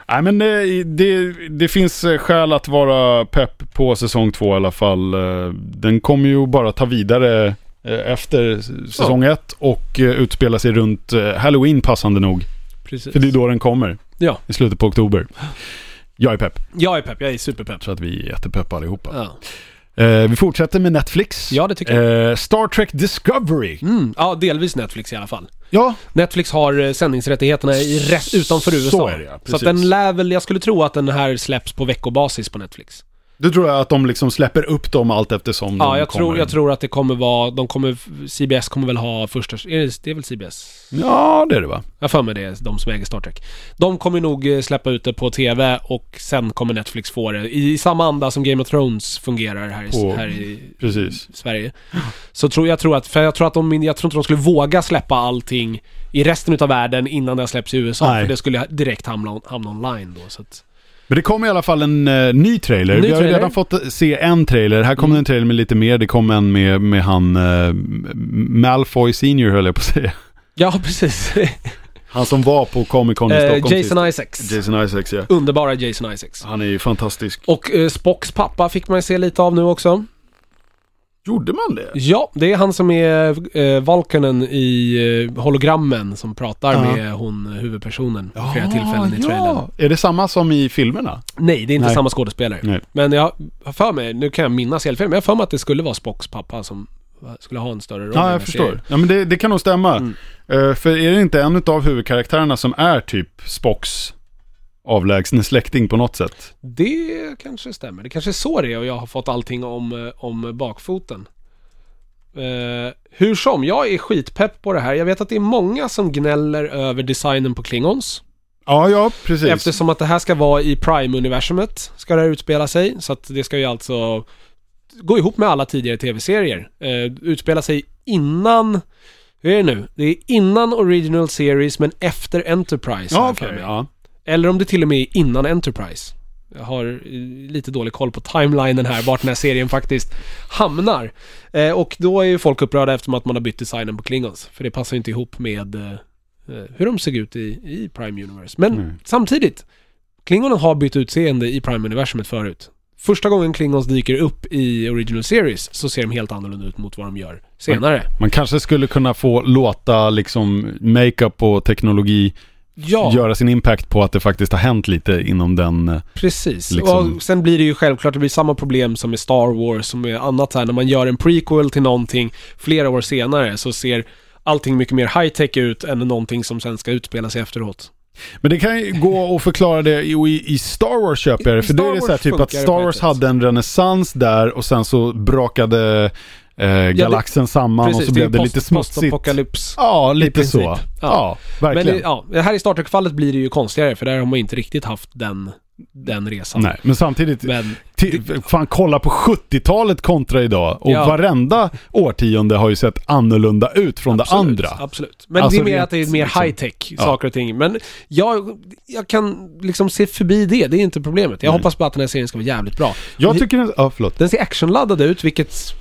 Nej men det, det, det finns eh, skäl att vara pepp på säsong två i alla fall. Eh, Den kommer ju bara ta vidare eh, efter säsong ett och eh, utspela sig runt eh, Halloween passande nog. Precis. För det är då den kommer. Ja. I slutet på oktober. Jag är pepp. Jag är pepp, jag är superpepp. Så att vi är jättepepp allihopa. Ja. Eh, vi fortsätter med Netflix. ja, det tycker jag. Eh, Star Trek Discovery. Mm. Ja, delvis Netflix i alla fall. Ja, Netflix har eh, sändningsrättigheterna i rätt utanför USA. Så är det, ja. Så att den lär väl, jag skulle tro att den här släpps på veckobasis på Netflix. Du tror att de liksom släpper upp dem allt eftersom Ja, de jag kommer? tror, jag tror att det kommer vara, de kommer, CBS kommer väl ha första, är det, det är väl CBS? Ja, det är det va? Jag för mig det är de som äger Star Trek. De kommer nog eh, släppa ut det på TV och sen kommer Netflix få det i samma anda som Game of Thrones fungerar här i, På- här i Precis. Sverige. Så tror jag tror att, för jag tror att de, jag tror inte de skulle våga släppa allting i resten utav världen innan det har släppts i USA. Nej. För det skulle direkt hamna, hamna online då. Så att, Men det kommer i alla fall en eh, ny trailer. Ny Vi har ju trailer. redan fått eh, se en trailer. Här kommer Mm. en trailer med lite mer. Det kom en med, med han uh, Malfoy Senior höll jag på att säga. ja, precis. Han som var på Comic Con i Stockholm Jason sist. Isaacs. Jason Isaacs ja. Underbara Jason Isaacs. Han är ju fantastisk. Och eh, Spocks pappa fick man se lite av nu också. Gjorde man det? Ja, det är han som är eh, Valkanen i eh, hologrammen som pratar Ja. med hon eh, huvudpersonen vid flera tillfällen i trailern. ja. Är det samma som i filmerna? Nej, det är inte Nej. samma skådespelare. Nej. Men jag har för mig, nu kan jag minnas helt fel, men jag har för mig att det skulle vara Spocks pappa som skulle ha en större roll Ja, jag förstår. serien. Ja, men det, det kan nog stämma. Mm. Eh, för är det inte en av huvudkaraktärerna som är typ Spocks avlägsne släkting på något sätt? Det kanske stämmer. Det kanske är så det är och jag har fått allting om, eh, om bakfoten. Eh, hur som, jag är skitpepp på det här. Jag vet att det är många som gnäller över designen på Klingons. Ja, ja, precis. Eftersom att det här ska vara i Prime-universumet, ska det här utspela sig. Så att det ska ju alltså gå ihop med alla tidigare tv-serier. Eh, utspela sig innan, hur är det nu? Det är innan Original Series men efter Enterprise. Ja, mig. ja. Eller om det till och med är innan Enterprise. Jag har eh, lite dålig koll på timelinen här, vart den här serien faktiskt hamnar. Eh, och då är ju folk upprörda eftersom att man har bytt designen på Klingons. För det passar ju inte ihop med eh, eh, hur de såg ut i, i Prime Universe. Men Mm. samtidigt, Klingonen har bytt utseende i Prime-universumet förut. Första gången Klingons dyker upp i Original Series så ser de helt annorlunda ut mot vad de gör senare. Man kanske skulle kunna få låta liksom makeup och teknologi Ja, göra sin impact på att det faktiskt har hänt lite inom den... eh, precis. liksom- Och sen blir det ju självklart, det blir samma problem som med Star Wars, som med annat här, när man gör en prequel till någonting flera år senare så ser allting mycket mer high-tech ut än någonting som sen ska utspela sig efteråt. Men det kan ju gå att förklara det i, i, Star Wars köper jag det. För Star det är det så här typ att Star Wars hade en renässans där och sen så brakade eh, galaxen samman och så blev det, lite post- smutsigt. Postapokalyps. Ja, lite så. Ja. Ja, Men verkligen. det, ja, här i Star Trek-fallet blir det ju konstigare för där har man inte riktigt haft den, den resan. Nej, men samtidigt, Men till, fan kolla på 70-talet kontra idag. Och Ja. varenda årtionde har ju sett annorlunda ut från det absolut, andra. Absolut. Men Alltså det är mer att det är mer liksom- high-tech, Ja. saker och ting. Men jag, jag kan liksom se förbi det, det är inte problemet. Jag Nej. hoppas bara att den här serien ska vara jävligt bra. Jag tycker den, ja förlåt. Den ser actionladdad ut, vilket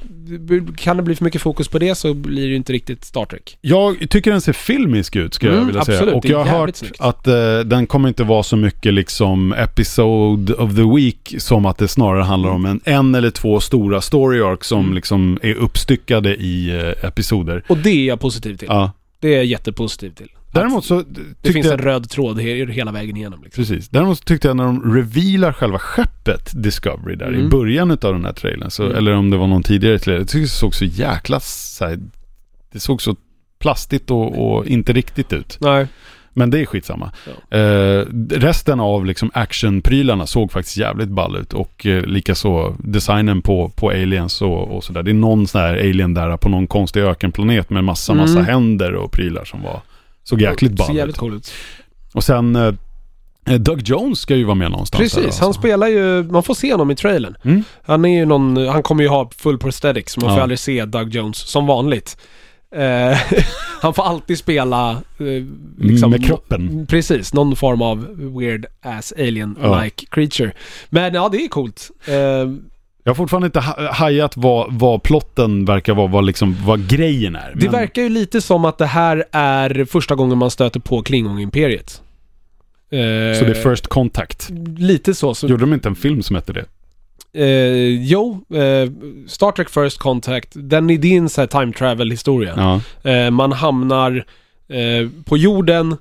kan det bli för mycket fokus på det så blir det ju inte riktigt Star Trek. Jag tycker den ser filmisk ut skulle jag Mm, vilja säga. absolut, Och det är jag har hört snyggt. att eh, den kommer inte vara så mycket liksom episode of the week som att det snarare handlar om en, en eller två stora story arcs som Mm. liksom är uppstyckade i eh, episoder. Och det är jag positiv till. Ja. Det är jag jättepositiv till. Däremot så Det tyckte finns jag... en röd tråd he- hela vägen igenom. Liksom. Precis. Däremot så tyckte jag när de revealar själva skeppet Discovery där i Mm. början av den här trailern, så, Mm. eller om det var någon tidigare trailer, jag tycker det såg så jäkla så här, det såg så plastigt och, och inte riktigt ut. Nej. Men det är skitsamma. Ja. Eh, resten av liksom actionprylarna såg faktiskt jävligt ball ut och eh, likaså designen på, på aliens och, och sådär. Det är någon sån här alien där på någon konstig ökenplanet med massa, massa Mm. händer och prylar som var, såg jäkligt ball jävligt ut. cool ut. Och sen eh, Doug Jones ska ju vara med någonstans. Precis, här, han alltså. spelar ju, man får se honom i trailern. Mm. Han är ju någon, han kommer ju ha full prosthetics, så man får Ja. aldrig se Doug Jones som vanligt. Eh, han får alltid spela eh, liksom, Med kroppen. Precis, någon form av weird ass alien-like creature. Men ja, det är coolt. Eh, Jag har fortfarande inte ha- hajat vad, vad plotten verkar vara, vad, liksom, vad grejen är. det Men- verkar ju lite som att det här är första gången man stöter på Klingon-imperiet. Eh, Så det är First Contact. Lite så. så Gjorde de inte en film som hette det? eh, jo, eh, Star Trek First Contact, den är din så här time travel historia. Ja. Eh, man hamnar eh, på jorden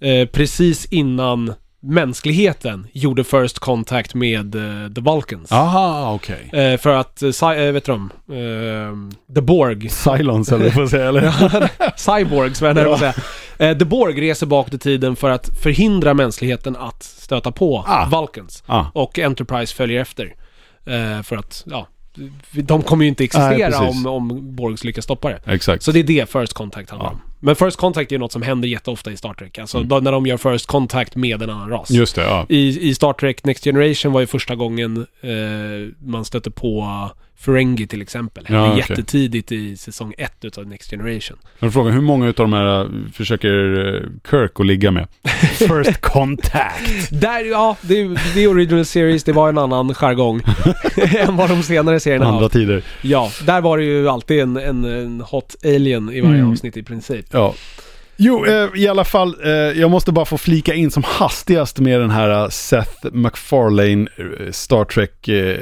eh, precis innan mänskligheten gjorde First Contact med eh, The Vulcans. Aha, okej. Eh, för att, eh, vet du eh, The Borg, Silence eller vad säga, eller? Cyborgs vad jag på att säga. The Borg reser bakåt i tiden för att förhindra mänskligheten att stöta på Ah. Vulcans. Ah, Och Enterprise följer efter. För att, ja, de kommer ju inte Nej, existera precis. om, om Borgs lyckas stoppa det. Exakt. Så det är det First Contact handlar Ja. om. Men First Contact är ju något som händer jätteofta i Star Trek. Alltså då, när de gör First Contact med en annan ras. Just det, ja. I, I Star Trek Next Generation var ju första gången eh, man stötte på Ferengi till exempel. Hände Ja, okej. jättetidigt i säsong ett utav Next Generation. Men frågan, hur många av de här äh, försöker äh, Kirk att ligga med? First contact. Där, ja, det, det är Original Series, det var en annan jargong än vad de senare serierna har. Andra tider. Ja, där var det ju alltid en, en, en hot alien i varje Mm. avsnitt i princip. Ja. Jo, eh, i alla fall, eh, jag måste bara få flika in som hastigast med den här eh, Seth MacFarlane Star Trek eh,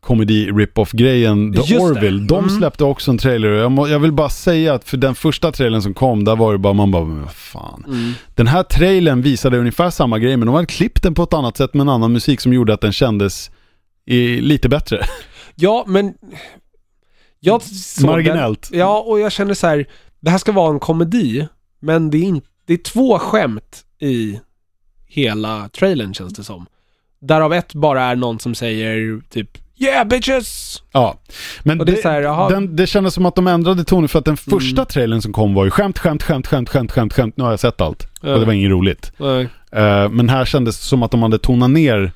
komedi rip-off-grejen, The Just det. Orville. De Mm. släppte också en trailer och jag, må, jag vill bara säga att för den första trailern som kom, där var det bara, man bara, men vad fan. Mm. Den här trailern visade ungefär samma grej, men de hade klippt den på ett annat sätt med en annan musik som gjorde att den kändes i, lite bättre. Ja, men... Jag Marginellt. Den, ja, och jag känner så här, det här ska vara en komedi, men det är, inte, det är två skämt i hela trailern känns det som. Därav ett bara är någon som säger typ Yeah bitches! Ja, men det så här, den, det kändes som att de ändrade tonen för att den första Mm. trailern som kom var ju skämt, skämt, skämt, skämt, skämt, skämt, skämt. Nu har jag sett allt. Ja. Och det var inget roligt. Nej. Eh, men här kändes det som att de hade tonat ner.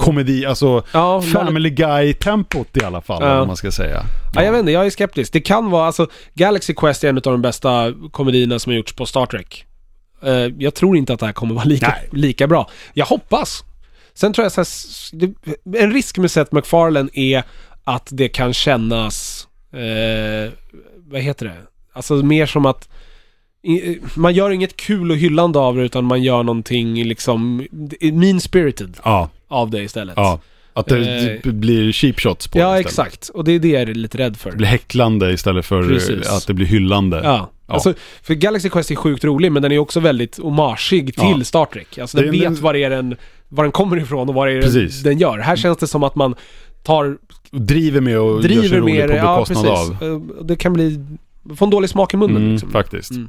Komedi, alltså Ja, Family Guy-tempot i alla fall, Ja. vad man ska säga. Ja, jag vet inte, jag är skeptisk. Det kan vara, alltså, Galaxy Quest är en av de bästa komedierna som har gjorts på Star Trek. Eh, jag tror inte att det här kommer vara lika, Nej. lika bra. Jag hoppas. Sen tror jag så här, en risk med Seth MacFarlane är att det kan kännas, eh, vad heter det? Alltså mer som att man gör inget kul och hyllande av det utan man gör någonting liksom mean-spirited Ja, av det istället. ja. Att det Eh. blir cheap shots på Ja, det exakt. Och det är det jag är lite rädd för. Det blir häcklande istället för Precis. att det blir hyllande. Ja. Ja. Alltså, för Galaxy Quest är sjukt rolig, men den är också väldigt homageig till Ja. Star Trek. Alltså den vet var, är den, var den kommer ifrån och vad är Precis. den gör. Här känns det som att man tar, Driver med och gör sig driver rolig på det. Ja, bekostnad precis. av. Eh, Det kan bli, få en dålig smak i munnen Mm, liksom. Faktiskt. Mm.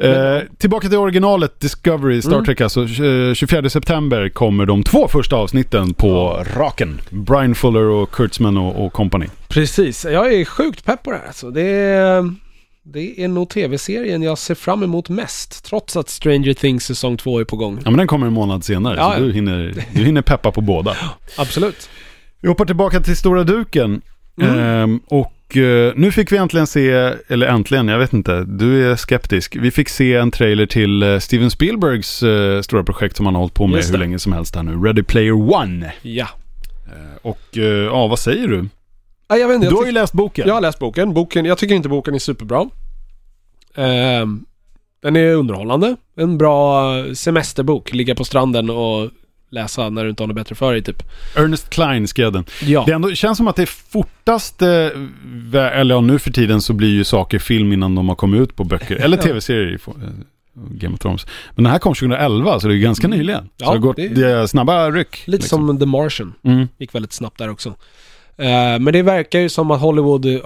Eh, tillbaka till originalet Discovery Star Mm. Trek alltså. eh, 24 september kommer de två första avsnitten på raken. Brian Fuller och Kurtzman och, och company. Precis. Jag är sjukt pepp på det här alltså. Det är, det är nog tv-serien jag ser fram emot mest. Trots att Stranger Things säsong två är på gång. Ja men den kommer en månad senare Ja, så ja. du hinner, du hinner peppa på båda. Absolut. Vi hoppar tillbaka till stora duken. Mm. Ehm, och eh, nu fick vi äntligen se, eller äntligen, jag vet inte, du är skeptisk. Vi fick se en trailer till eh, Steven Spielbergs eh, stora projekt som han har hållit på med Just hur det. länge som helst här nu. Ready Player One. Ja. Och ja, vad säger du? Ja, jag vet inte, jag Du har ju läst boken. Jag har läst boken. boken. Jag tycker inte boken är superbra. Ehm, den är underhållande. En bra semesterbok. Ligga på stranden och läsa när du inte har något bättre för dig typ. Ernest Klein skrev den. Ja. Det ändå känns som att det är fortast, eller ja, nu för tiden så blir ju saker film innan de har kommit ut på böcker. Eller tv-serier eh, Game of Thrones. Men den här kom 2011, så det är ganska Mm. nyligen. Ja, så det har gått det- snabba ryck. Lite liksom. som The Martian. Mm. Gick väldigt snabbt där också. Ehm, men det verkar ju som att Hollywood eh,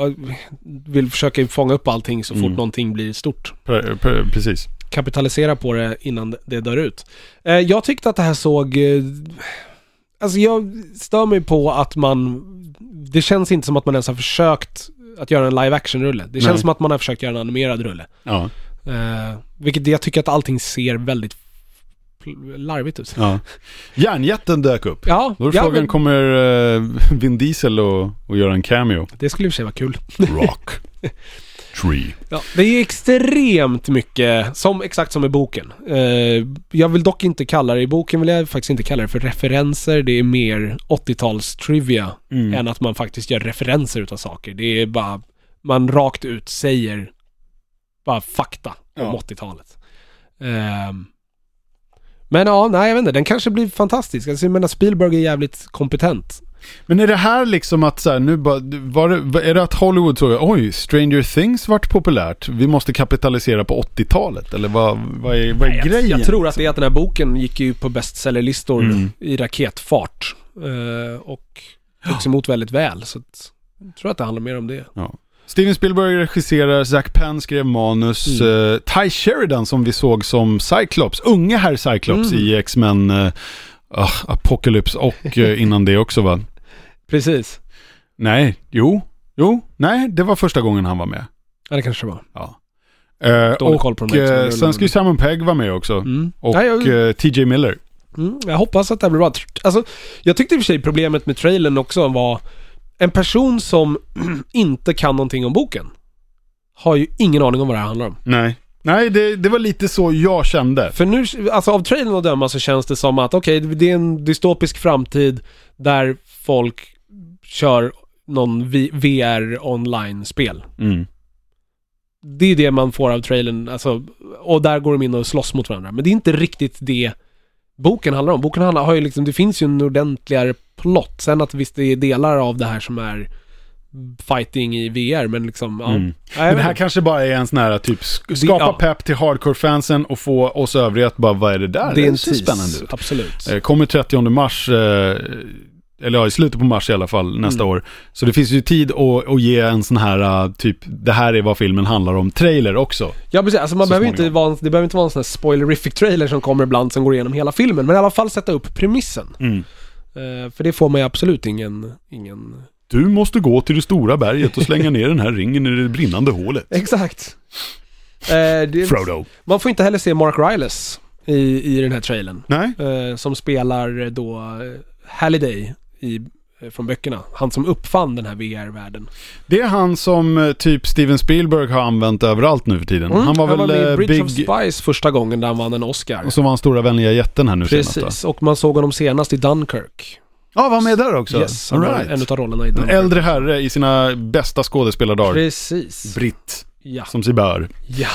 vill försöka fånga upp allting så fort Mm. någonting blir stort. Pre- pre- precis. Kapitalisera på det innan det- dör ut. Eh, jag tyckte att det här såg... eh, Alltså jag stör mig på att man... Det känns inte som att man ens har försökt att göra en live action-rulle. Det känns Nej. som att man har försökt göra en animerad rulle. Ja. Eh, vilket jag tycker att allting ser väldigt larvigt ut. ja. Järnjätten dök upp. Ja, Då är ja frågan, men kommer uh, Vin Diesel och, och göra en cameo? det skulle i och för sig vara kul. Rock. Tree. Ja, det är extremt mycket, som, exakt som i boken. Eh, jag vill dock inte kalla det, i boken vill jag faktiskt inte kalla det för referenser. Det är mer 80-tals trivia Mm. än att man faktiskt gör referenser utav saker. Det är bara, man rakt ut säger bara fakta om Ja. 80-talet. Ehm, men ja, nej jag vet inte, den kanske blir fantastisk. Alltså, jag menar Spielberg är jävligt kompetent. Men är det här liksom att så här, nu bara, var det, är det att Hollywood såg, oj, Stranger Things vart populärt, vi måste kapitalisera på 80-talet? Eller vad, vad är, vad är Jag- grejen? Jag tror att det är att den här boken gick ju på bestsellerlistor Mm. i raketfart. Eh, och togs emot väldigt väl. Så att, jag tror att det handlar mer om det. Steven Spielberg regisserar, Zack Penn skrev manus, Mm. eh, Ty Sheridan som vi såg som Cyclops, unge herr Cyclops Mm. i X-Men uh, Apocalypse och innan det också va? Precis. Nej, jo, jo, nej, det var första gången han var med. Ja, det kanske det var. Ja. Eh, Dålig och koll på de här eh, sen ska ju Simon Pegg vara med också. Mm. Och Nej, jag, eh, TJ Miller. mm, jag hoppas att det här blir bra. Alltså, jag tyckte i och för sig problemet med trailern också var en person som inte kan någonting om boken. Har ju ingen aning om vad det här handlar om. Nej. Nej, det, det var lite så jag kände. För nu, alltså av trailern att döma så känns det som att okej, det är en dystopisk framtid där folk kör någon VR online-spel. Mm. Det är det man får av trailern, alltså, och där går de in och slåss mot varandra. Men det är inte riktigt det boken handlar om. Boken handlar, har ju liksom, det finns ju en ordentligare plott. Sen att visst det är delar av det här som är fighting i VR, men liksom, ja. Mm. Men det här kanske bara är en sån här typ sk- skapa ja. pepp till hardcore-fansen och få oss övriga att bara, vad är det där? det är en ser spännande ut. absolut. Eh, Kommer 30 mars, eh, eller ja, i slutet på mars i alla fall, nästa Mm. år. Så det finns ju tid att, att ge en sån här, eh, typ, det här är vad filmen handlar om, trailer också. Ja precis, alltså man behöver inte vara, det behöver inte vara en sån här spoilerific trailer som kommer ibland som går igenom hela filmen, men i alla fall sätta upp premissen. Eh, för det får man ju absolut ingen, ingen... Du måste gå till det stora berget och slänga ner den här ringen i det brinnande hålet. Exakt. Eh, det, Frodo. man får inte heller se Mark Ryles i, i den här trailern. Nej? Eh, som spelar då Halliday i, eh, från böckerna. Han som uppfann den här VR-världen. Det är han som eh, typ Steven Spielberg har använt överallt nu för tiden. Mm, han var väl med i eh, Bridge Big... of Spies första gången där han vann en Oscar. Och så var han stora vänliga jätten här nu senast Precis, va? och man såg honom senast i Dunkirk. Ja, var med där också? Yes, han var right. en av rollerna i En Dunkirk. äldre herre i sina bästa skådespelardagar. Precis. Britt, Ja. som sig bör. Ja.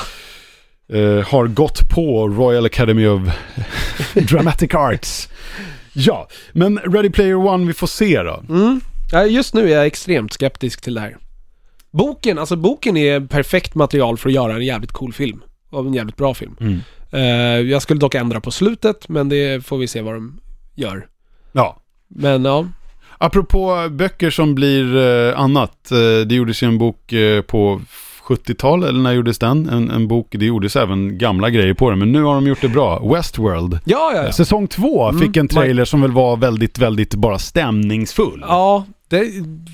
eh, har gått på Royal Academy of Dramatic Arts. Ja, men Ready Player One, vi får se då. Mm. Ja, Just nu är jag extremt skeptisk till det här. Boken, alltså boken är perfekt material för att göra en jävligt cool film. Och en jävligt bra film. Mm. Eh, jag skulle dock ändra på slutet, men det får vi se vad de gör. Ja. Men ja, Apropå böcker som blir eh, annat. Eh, det gjordes ju en bok eh, på 70-talet, eller när gjordes den? En, en bok, det gjordes även gamla grejer på den, men nu har de gjort det bra. Westworld. ja, ja. ja. Säsong två Mm, fick en trailer som väl var väldigt, väldigt bara stämningsfull. Ja, det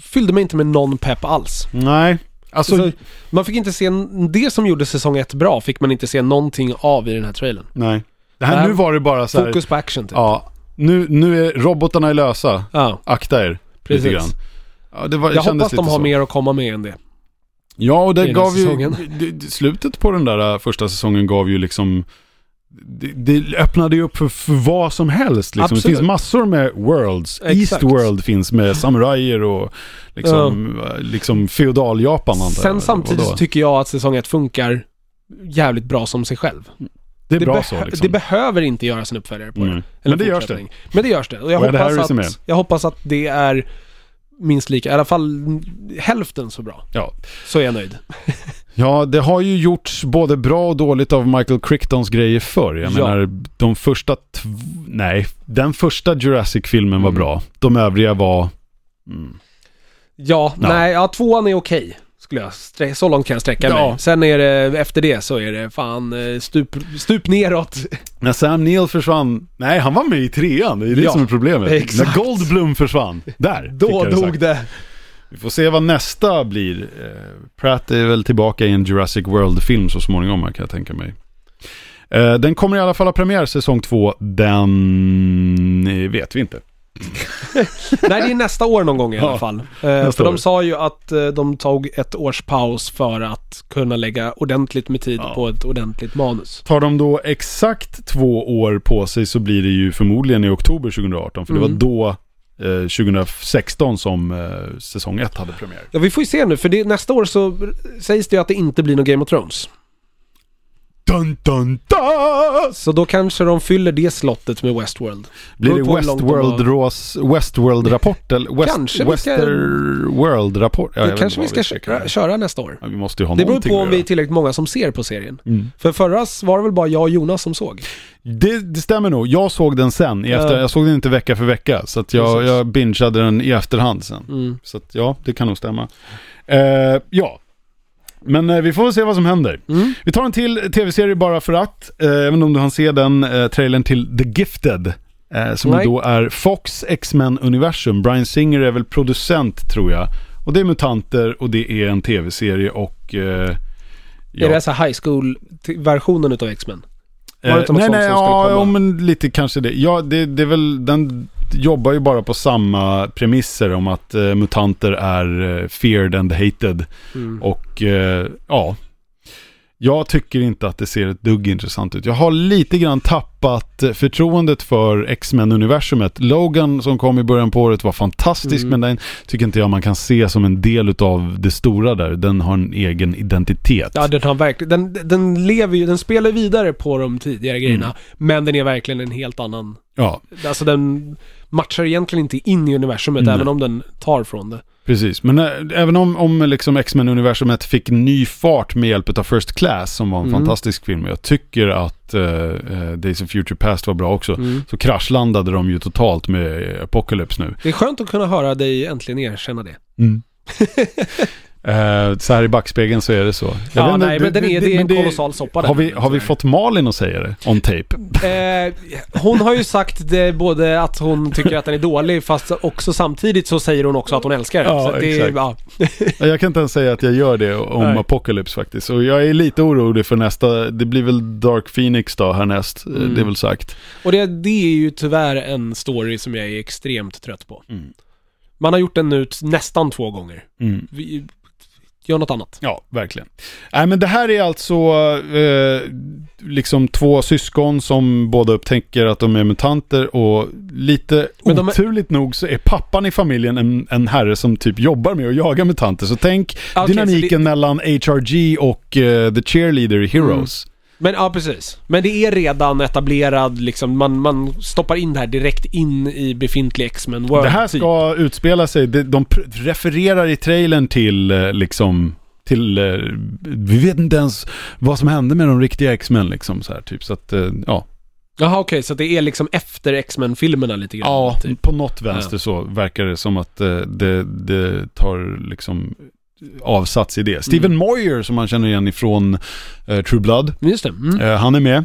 fyllde mig inte med någon pepp alls. Nej, alltså, Så, man fick inte se, det som gjorde säsong ett bra fick man inte se någonting av i den här trailern. nej. Det här, Det här- nu var det bara så här, Fokus på action typ. ja, nu, nu är robotarna är lösa. Ja, Akta er. precis. Lite grann. Ja, det var, det Jag hoppas de har så. mer att komma med än det. Ja, och det gav ju... Det, det, slutet på den där äh, första säsongen gav ju liksom... Det, det öppnade ju upp för, för vad som helst. Liksom. Det finns massor med worlds. Exakt. Eastworld finns med samurajer och liksom, äh, liksom feodal-Japan Sen samtidigt så tycker jag att säsong ett funkar jävligt bra som sig själv. Det är bra behö- så liksom. det behöver inte göras en uppföljare på Mm. det. Men det görs det. Men det görs det. Och jag, Och hoppas att, jag hoppas att det är minst lika, i alla fall hälften så bra. Ja. Så är jag nöjd. Ja, det har ju gjorts både bra och dåligt av Michael Crichtons grejer förr. Jag Ja. menar, de första... Nej, den första Jurassic-filmen var Mm. bra. De övriga var... Mm. Ja, Ja. nej, ja tvåan är okej. Skulle jag, så långt kan jag sträcka Ja. mig. Sen är det, efter det så är det fan eh, stup, stup neråt. När Sam Neill försvann, nej han var med i trean, det är det Ja, som är problemet. exakt. När Goldblum försvann, där Då dog sagt. det. Vi får se vad nästa blir. Eh, Pratt är väl tillbaka i en Jurassic World-film så småningom kan jag tänka mig. Eh, den kommer i alla fall ha premiär säsong två, den vet vi inte. Nej, det är nästa år någon gång i alla fall. Eh, för de sa ju att eh, de tog ett års paus för att kunna lägga ordentligt med tid Ja. på ett ordentligt manus. Tar de då exakt två år på sig så blir det ju förmodligen i oktober 2018, för det Mm. var då eh, 2016 som eh, säsong ett hade premiär. Ja, vi får ju se nu, för det, nästa år så sägs det ju att det inte blir någon Game of Thrones. Dun, dun, dun! Så då kanske de fyller det slottet med Westworld. Blir det Westworld, Westworld-rapport? Eller West, Kanske vi Westerworld-rapport? Ja, det kanske vi ska vad köra, köra nästa år. Ja, vi måste ju ha Det beror på om vi är tillräckligt många som ser på serien. Mm. För förra var det väl bara jag och Jonas som såg? Det, det stämmer nog. Jag såg den sen. I efter, jag såg den inte vecka för vecka. Så att jag, Precis. jag bingeade den i efterhand sen. Mm. Så att ja, det kan nog stämma. Eh, ja. Men eh, vi får väl se vad som händer. Mm. Vi tar en till tv-serie bara för att. Eh, även om du hann se den, eh, trailern till The Gifted. Eh, som Nej. då är Fox X-Men Universum. Brian Singer är väl producent tror jag. Och det är mutanter och det är en tv-serie och... Eh, Är det så här high school-versionen utav X-Men? Var det Eh, inte något nej, sånt nej, som skulle ja, komma? ja, men lite kanske det. Ja, det, det är väl, den jobbar ju bara på samma premisser om att eh, mutanter är eh, feared and hated. Mm. Och eh, ja, jag tycker inte att det ser ett dugg intressant ut. Jag har lite grann tappat eh, förtroendet för X-Men-universumet. Logan som kom i början på året var fantastisk, Mm. men den tycker inte jag man kan se som en del av det stora där. Den har en egen identitet. Ja, den har verkligen, den, den lever ju, den spelar vidare på de tidigare grejerna, Mm. men den är verkligen en helt annan, ja alltså den matchar egentligen inte in i universumet, Nej. även om den tar från det. Precis, men äh, även om, om liksom X-Men-universumet fick ny fart med hjälp av First Class som var en Mm. fantastisk film och jag tycker att uh, Days of Future Past var bra också. Mm. Så kraschlandade de ju totalt med Apocalypse nu. Det är skönt att kunna höra dig äntligen erkänna det. Eh, så här i backspegeln så är det så. Jag Ja, nej, men den är, det är en kolossal soppa Har den. vi, har vi fått Malin att säga det? On tape? Eh, hon har ju sagt det, både att hon tycker att den är dålig, fast också samtidigt så säger hon också att hon älskar den. Ja, det, exakt. Ja, Jag kan inte ens säga att jag gör det om Nej. Apocalypse faktiskt. Och jag är lite orolig för nästa, det blir väl Dark Phoenix då härnäst, eh, Mm. det är väl sagt. och det, det är ju tyvärr en story som jag är extremt trött på. Mm. Man har gjort den nu nästan två gånger. Mm. Vi, gör något annat. Ja, verkligen. Nej, men det här är alltså eh, liksom två syskon som båda upptäcker att de är mutanter och lite Men de är- oturligt nog så är pappan i familjen en, en herre som typ jobbar med att jaga mutanter. Så tänk Okej, dynamiken så mellan HRG och eh, The Cheerleader Heroes. Men ja, precis. Men det är redan etablerad, liksom, man, man stoppar in det här direkt in i befintlig X-Men World. Det här typ. ska utspela sig, de, de refererar i trailern till eh, liksom till, eh, vi vet inte ens vad som hände med de riktiga X-Men liksom så här typ. Så att, eh, ja. Jaha, okej, så det är liksom efter X-Men-filmerna lite grann? Ja, Typ. på något vänster så verkar det som att det, det tar liksom avsats i det. Steven Mm. Moyer som man känner igen ifrån eh, True Blood, Just det. Mm. eh, han är med.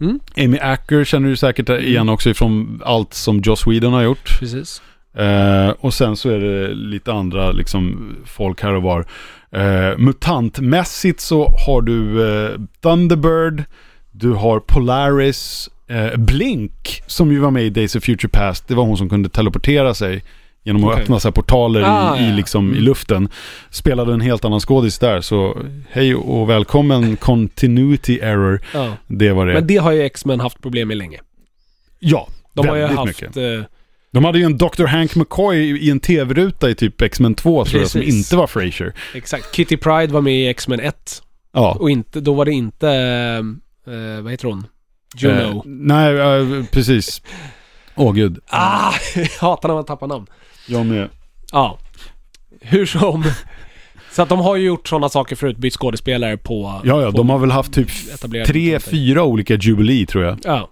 Mm. Amy Acker känner du säkert igen också ifrån allt som Joss Whedon har gjort. Precis. Eh, och sen så är det lite andra liksom folk här och var. Eh, mutantmässigt så har du eh, Thunderbird, du har Polaris, eh, Blink som ju var med i Days of Future Past. Det var hon som kunde teleportera sig genom att Okej. öppna så här portaler Ah, i, i, liksom, i Mm. luften. Spelade en helt annan skådis där, så hej och välkommen Continuity Error. Ja. Det var det. Men det har ju X-Men haft problem med länge. ja, De har ju haft... mycket. Eh, De hade ju en Dr. Hank McCoy i en tv-ruta i typ X-Men 2 tror jag, som inte var Frasier. exakt. Kitty Pride var med i X-Men 1. Ja. Och inte, då var det inte... Eh, vad heter hon? Juno. Eh, nej, eh, precis. Åh gud. Ah! Jag hatar när man tappar namn. Jag med. Ja. Hur som. Så att de har ju gjort sådana saker förut, bytt skådespelare på... Ja, ja, på de har väl haft typ tre, fyra olika Jubilee tror jag. Ja,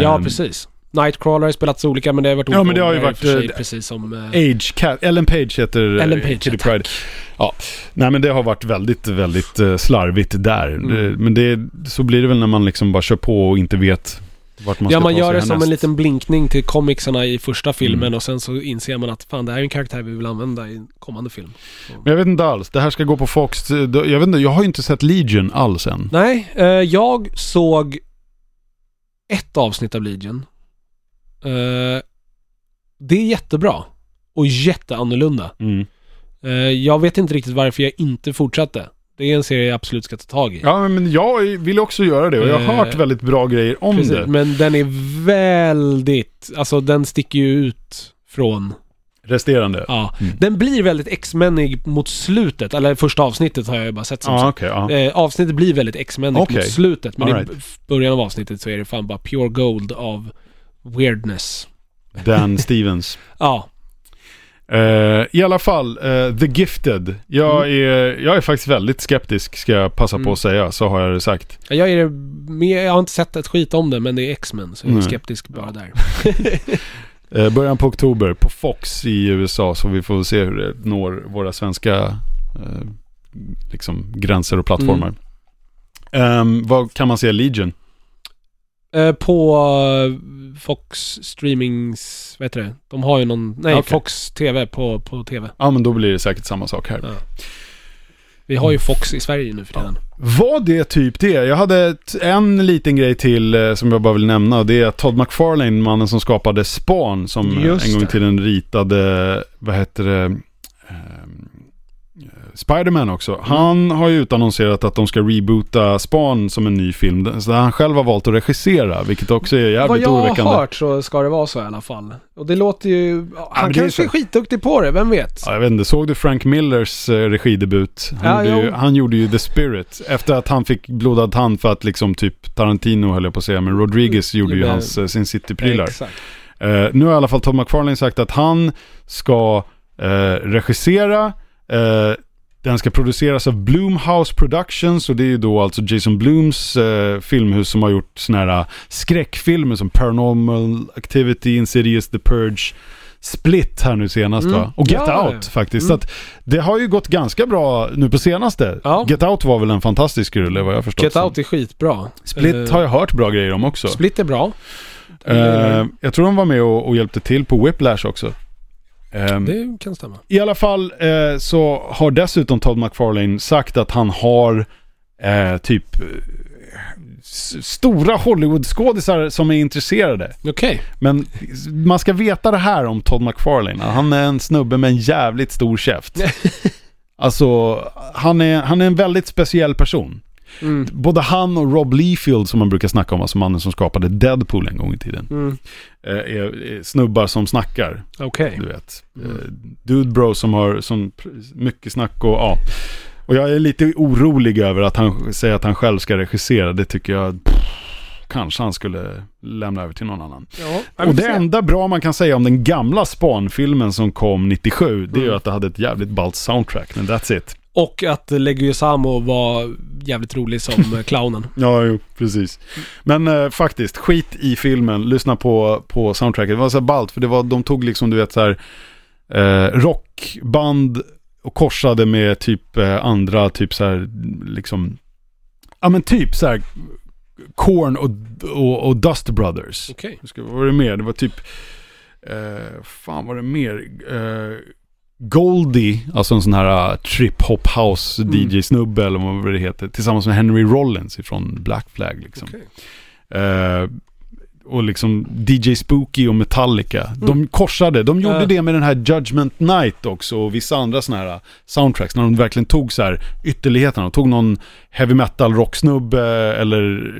ja Ehm, precis. Nightcrawler har spelats olika, men det har varit Ja, men det har ju olika varit, sig, eh, precis som... eh, Age Cat, Ellen Page heter eh, Ellen Page, Kitty tack. Pride. Ja, nej men det har varit väldigt, väldigt slarvigt där. Mm. Det, men det, så blir det väl när man liksom bara kör på och inte vet vart man ja, man gör det som en liten blinkning till comicsarna i första filmen Mm. och sen så inser man att fan, det här är en karaktär vi vill använda i kommande film. Men jag vet inte alls, det här ska gå på Fox. Jag vet inte, jag har inte sett Legion alls än. Nej, eh, jag såg ett avsnitt av Legion. Eh, det är jättebra. Och jätteannorlunda. Mm. Eh, jag vet inte riktigt varför jag inte fortsatte. Det är en serie jag absolut ska ta tag i. Ja, men jag vill också göra det och jag har Eh, hört väldigt bra grejer om Precis, det. Men den är väldigt, alltså den sticker ju ut från, Resterande. ja. Mm. Den blir väldigt X-menig mot slutet, eller första avsnittet har jag ju bara sett som sagt. okej. ja. Eh, avsnittet blir väldigt X-menigt Okej. mot slutet, men All i right. början av avsnittet så är det fan bara pure gold av weirdness. Dan Stevens. Ja, Eh, I alla fall, eh, The Gifted. Jag, Mm. är, jag är faktiskt väldigt skeptisk, ska jag passa på Mm. att säga. Så har jag det sagt. jag är med, jag har inte sett ett skit om det, men det är X-Men, så jag är Nej. skeptisk bara där. Eh, början på oktober på Fox i USA. Så vi får se hur det når våra svenska liksom, gränser och plattformar. Mm. Ehm, vad kan man säga Legion? Eh, på eh, Fox Streamings, vad heter det? De har ju någon, nej, Okej. Fox TV på, på TV. Ja, men då blir det säkert samma sak här. Ja. Vi har ju Fox i Sverige nu för tiden. Var det typ det? Jag hade en liten grej till eh, som jag bara vill nämna. och Det är Todd McFarlane, mannen som skapade Spawn, som Just en gång i tiden ritade, vad heter det, Spiderman också. Mm. Han har ju utannonserat att de ska reboota Spawn som en ny film. Så han själv har valt att regissera, vilket också är Vad jävligt jag oroväckande. har hört så ska det vara så i alla fall. Och det låter ju... ja, Han är kanske är så. skitduktig på det, vem vet? Ja, jag vet inte, såg du Frank Millers eh, regidebut? Han, Ja, gjorde ju, han gjorde ju The Spirit. Efter att han fick blodad tand för att liksom typ Tarantino höll jag på att säga, men Rodriguez gjorde ju hans eh, Sin City-prylar. Eh, nu har i alla fall Todd McFarlane sagt att han ska eh, regissera, eh, den ska produceras av Bloomhouse Productions och det är ju då alltså Jason Blooms eh, filmhus som har gjort såna här skräckfilmer som Paranormal Activity, Insidious, The Purge, Split här nu senast Mm. va? Och Get Ja, Out faktiskt. Mm. Så att det har ju gått ganska bra nu på senaste. Ja. Get Out var väl en fantastisk rulle vad jag förstått. Get. Out är skitbra. Split Eh, har jag hört bra grejer om också. Split är bra. Eh, jag tror de var med och, och hjälpte till på Whiplash också. Ehm, Det kan stämma. I alla fall eh, så har dessutom Todd McFarlane sagt att han har eh, typ eh, stora Hollywood-skådisar som är intresserade. Okej. Men man ska veta det här om Todd McFarlane. Han är en snubbe med en jävligt stor käft. Alltså, han är, han är en väldigt speciell person. Mm. Både han och Rob Liefeld som man brukar snacka om, alltså mannen som skapade Deadpool en gång i tiden, Mm. eh, är, snubbar som snackar, Okej. du vet. Mm. Eh, Dude bro som har som, mycket snack och ja. Och jag är lite orolig över att han säger att han själv ska regissera. Det tycker jag, kanske han skulle lämna över till någon annan. Ja, Och det enda bra man kan säga om den gamla Spawn-filmen som kom 97, det är ju Mm. att det hade ett jävligt ballt soundtrack, men that's it. Och att Leguizamo var jävligt rolig som clownen. Ja, jo, precis. Men eh, faktiskt, skit i filmen, lyssna på, på soundtracket. Det var så ballt, för det var, de tog liksom, du vet så här, eh, rockband och korsade med typ eh, andra, typ så här, liksom, ja men typ så här, Korn och, och, och Dust Brothers. Okej. Ska, vad var det mer? Det var typ, eh, fan var det mer? Eh, Goldie, alltså en sån här uh, trip-hop house Mm. DJ-snubbe eller vad det heter. Tillsammans med Henry Rollins ifrån Black Flag liksom. Okej. Eh, och liksom DJ Spooky och Metallica. De korsade, de gjorde Ja. det med den här Judgment Night också och vissa andra såna här soundtracks. När de verkligen tog så här ytterligheterna. De tog någon heavy metal rocksnubbe eller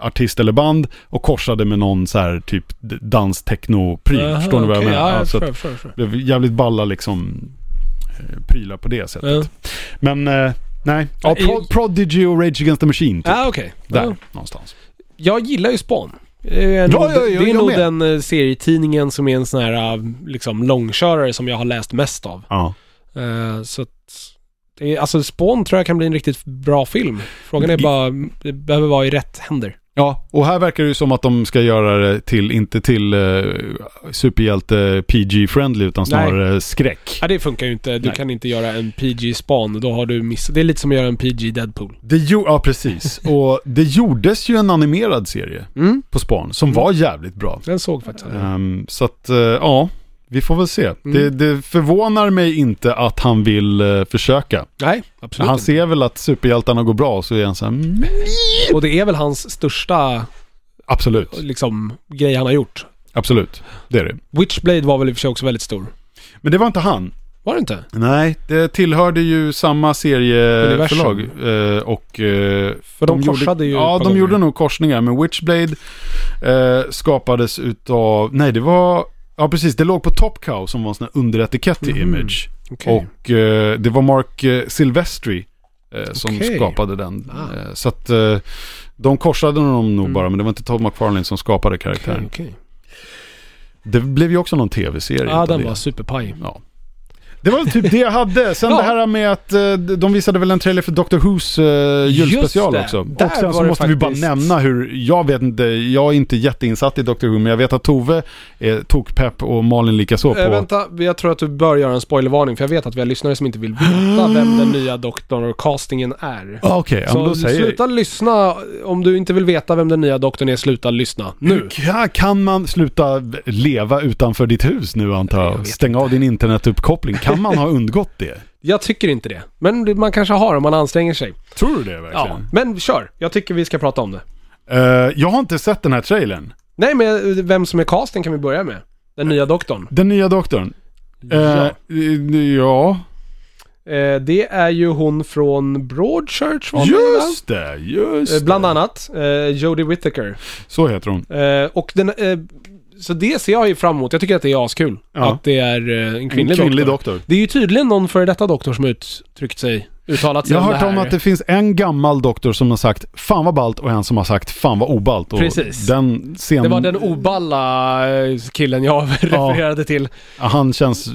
artist eller band och korsade med någon så här typ dans techno pryl Aha, Förstår ni vad jag menar? Ja, Alltså förstår, jag förstår. det blev jävligt balla liksom eh, prylar på det sättet. Ja. Men eh, nej, ja, Pro- Prodigy och Rage Against the Machine. Typ. Ah, okej. Där någonstans. Jag gillar ju Spawn. Det är Ja, ja, ja, det är nog med. den eh, serietidningen som är en sån här eh, liksom långkörare som jag har läst mest av. Ja. Eh, så att, det är, alltså Spawn tror jag kan bli en riktigt bra film. Frågan är bara, det behöver vara i rätt händer. Ja, och här verkar det ju som att de ska göra det till, inte till uh, superhjälte PG-friendly utan snarare skräck. Ja, det funkar ju inte. Du Nej. kan inte göra en PG Spawn. Då har du missat. Det är lite som att göra en PG Deadpool. Det jo- ja, precis. och det gjordes ju en animerad serie Mm. på Spawn som Mm. var jävligt bra. Den såg faktiskt. Ehm, så att, eh, ja, vi får väl se. Mm. Det, det förvånar mig inte att han vill eh, försöka. Nej, absolut Han inte. ser väl att superhjältarna går bra så är han så här, mm, Och det är väl hans största absolut, liksom, grej han har gjort. absolut. Det är det. Witchblade var väl i och för sig också väldigt stor. Men det var inte han. Var det inte? Nej, det tillhörde ju samma serieförlag. Eh, och eh, För de, korsade gjorde, ju Ja, de gånger. gjorde nog korsningar. Men Witchblade eh, skapades utav... Nej, det var... Ja, precis. Det låg på Top Cow som var en sån här underetikett till Mhm. Image. Okej. Och eh, det var Mark eh, Silvestri eh, som Okej. skapade den. Ah. Eh, så att eh, de korsade dem nog Mm. bara, men det var inte Todd McFarlane som skapade karaktären. Okej. Det blev ju också någon tv-serie. Ja, utav den det. var superpaj. Ja. Det var typ det jag hade. Sen Ja. det här med att eh, de visade väl en trailer för Dr. Who's uh, julspecial också. Där och sen så måste vi bara faktiskt- nämna hur, jag vet inte, jag är inte jätteinsatt i Dr. Who, men jag vet att Tove är tokpepp och Malin likaså på... Eh, vänta, jag tror att du bör göra en spoilervarning för jag vet att vi har lyssnare som inte vill veta vem den nya doktorn och castingen är. Ah, Okej, Så då säger sluta lyssna, om du inte vill veta vem den nya doktorn är, sluta lyssna. Nu! Ja, kan man sluta leva utanför ditt hus nu antar Jag jag? vet Stänga av din internetuppkoppling. Kan man ha undgått det? Jag tycker inte det. Men man kanske har om man anstränger sig. Tror du det Ja, verkligen? men kör. Jag tycker vi ska prata om det. Eh, jag har inte sett den här trailern. Nej, men eh, vem som är casten kan vi börja med. Den nya doktorn. Den nya doktorn. Eh, Ja. ja. Eh, det är ju hon från Broadchurch var det? Just det, just Bland det. annat. Jodie Whittaker. Så heter hon. Och den, så det ser jag ju fram emot. Jag tycker att det är askul. Ja. Att det är eh, en En kvinnlig, kvinnlig doktor. doktor. Det är ju tydligen någon före detta doktor som uttryckt sig, uttalat sig Jag har om hört det om att det finns en gammal doktor som har sagt fan vad ballt och en som har sagt fan vad obalt. Och Precis. Den scen... Det var den oballa eh, killen jag refererade till. Han känns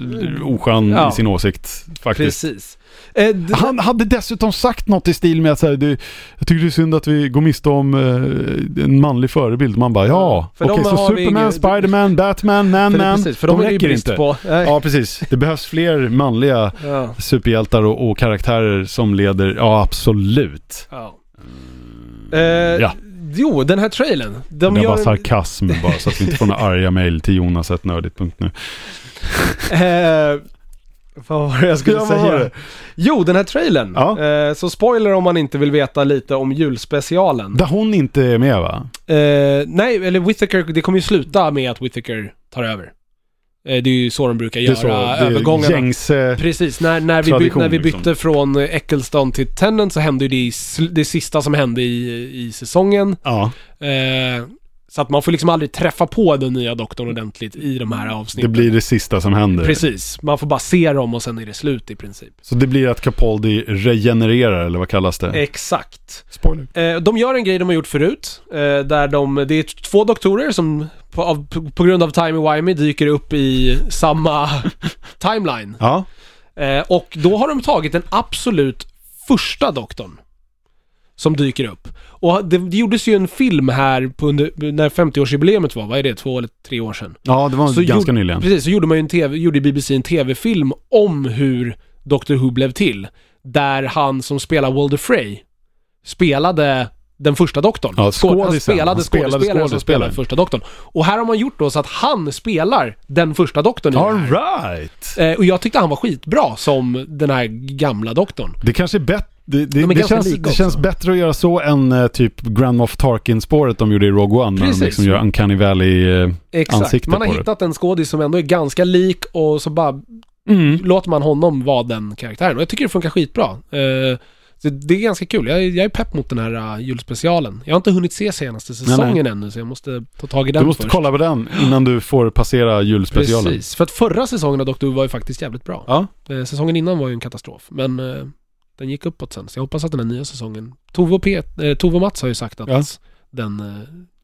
oskön Ja. i sin åsikt faktiskt. Precis. Eh, Han hade dessutom sagt något i stil med att det, jag tycker det är synd att vi går miste om eh, en manlig förebild. Man bara ja, För okej de så Superman, ingen- Spiderman, Batman, Man för, det- Man. precis, för de, ju räcker inte. på. Nej. Ja precis, det behövs fler manliga Ja. superhjältar och, och karaktärer som leder, ja absolut. Ja. Eh, Ja. Jo, den här trailern. De det gör var sarkasm bara så att vi inte får några arga mejl till jonas.nördigt.nu. Eh, vad var det jag skulle Ja, säga? Jo, den här trailern. Ja. Eh, så spoiler om man inte vill veta lite om julspecialen. Där hon inte är med va? Eh, nej, eller Whittaker, det kommer ju sluta med att Whittaker tar över. Eh, det är ju så de brukar Det är göra så, det är övergångarna. gängse... Precis, när, när, vi, by, när vi liksom. bytte från eh, Eccleston till Tennant så hände ju det, i, det sista som hände i, i säsongen. Ja, så att man får liksom aldrig träffa på den nya doktorn ordentligt i de här det avsnitten. blir det sista som händer. Precis, man får bara se dem och sen är det slut i princip. Så det blir att Capaldi regenererar, eller vad kallas det? Exakt. Spoiler. Eh, de gör en grej de har gjort förut, eh, där de, det är två doktorer som på, av, på grund av timey-wimey dyker upp i samma timeline. Ja, Eh, och då har de tagit den absolut första doktorn som dyker upp. Och det, det gjordes ju en film här på under, när 50-årsjubileet var, vad är det, två eller tre år sedan? ja det var Så ganska gjorde- nyligen. Precis, så gjorde man ju en TV, gjorde BBC en TV-film om hur Doctor Who blev till. Där han som spelar Walder Frey spelade den första doktorn. Ja, han skådisen. spelade Han spelade skådespelaren som spelade första doktorn. Och här har man gjort då så att han spelar den första doktorn All right. Eh, och jag tyckte han var skitbra som den här gamla doktorn. Det kanske är bättre. Det, det, De det, känns, det känns bättre att göra så än eh, typ Grand Moff Tarkin-spåret de gjorde i Rogue One. När Precis. de liksom gör Uncanny Valley eh, ansikte Man har på det. hittat en skådis som ändå är ganska lik och så bara Mm. låter man honom vara den karaktären. Och jag tycker det funkar skitbra. Eh, så det är ganska kul. Jag, är- jag är pepp mot den här uh, julspecialen. Jag har inte hunnit se senaste säsongen ännu, så jag måste ta tag i den Du måste först. kolla på den innan du får passera julspecialen. Precis, för att förra säsongen av Doctor Who var ju faktiskt jävligt bra. Ja, Eh, säsongen innan var ju en katastrof, men eh, den gick uppåt sen. Så jag hoppas att den här nya säsongen... Tove och, Pet, eh, Tove och Mats har ju sagt att Ja. den... Eh,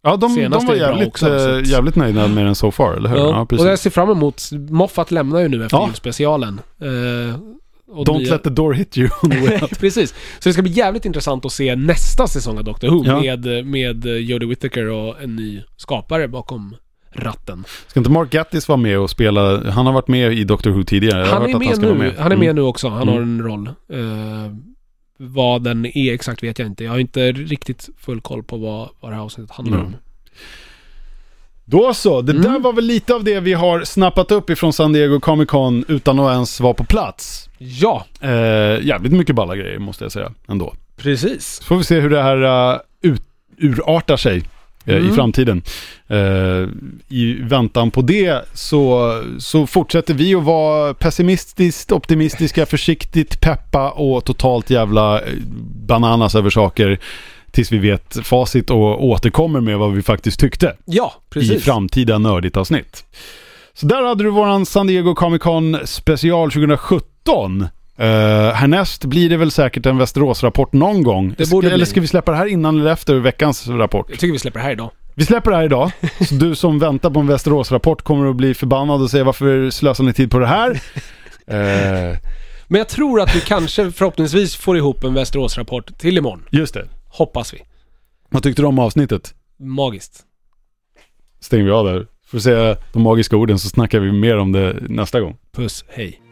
ja de, de var jävligt, också, så att- jävligt nöjda med den so far, eller hur? Ja, och precis. jag ser fram emot... Moffat lämnar ju nu efter Ja. julspecialen. Eh, och Don't nya- let the door hit you on the way out. Precis. Så det ska bli jävligt intressant att se nästa säsong av Doctor Who Ja. med, med Jodie Whittaker och en ny skapare bakom ratten. Ska inte Mark Gattis vara med och spela? Han har varit med i Doctor Who tidigare. Han är, med vara nu, han är med Mm. nu också. Han Mm. har en roll. Eh, vad den är exakt vet jag inte. Jag har inte riktigt full koll på vad, vad det här avsnittet handlar Mm. om. Då så, det Mm. där var väl lite av det vi har snappat upp ifrån San Diego Comic Con utan att ens vara på plats. Ja, Eh, jävligt mycket balla grejer måste jag säga ändå. precis. Så får vi se hur det här uh, ut, urartar sig eh, i Mm. framtiden. Eh, I väntan på det så, så fortsätter vi att vara pessimistiskt optimistiska, försiktigt peppa och totalt jävla eh, bananas över saker tills vi vet facit och återkommer med vad vi faktiskt tyckte Ja, i precis. framtida nördigt avsnitt. Så där hade du våran San Diego Comic Con special 2017. Uh, härnäst blir det väl säkert en Västerås-rapport någon gång. Det borde eller ska vi släppa det här innan eller efter veckans rapport? Jag tycker vi släpper det här idag. Vi släpper det här idag. Så du som väntar på en Västerås-rapport kommer att bli förbannad och säga varför slösar ni tid på det här? uh. Men jag tror att vi kanske förhoppningsvis får ihop en Västerås-rapport till imorgon. Just det. Hoppas vi. Vad tyckte du om avsnittet? Magiskt. Stänger vi av där. Får säga de magiska orden så snackar vi mer om det nästa gång. Puss, hej.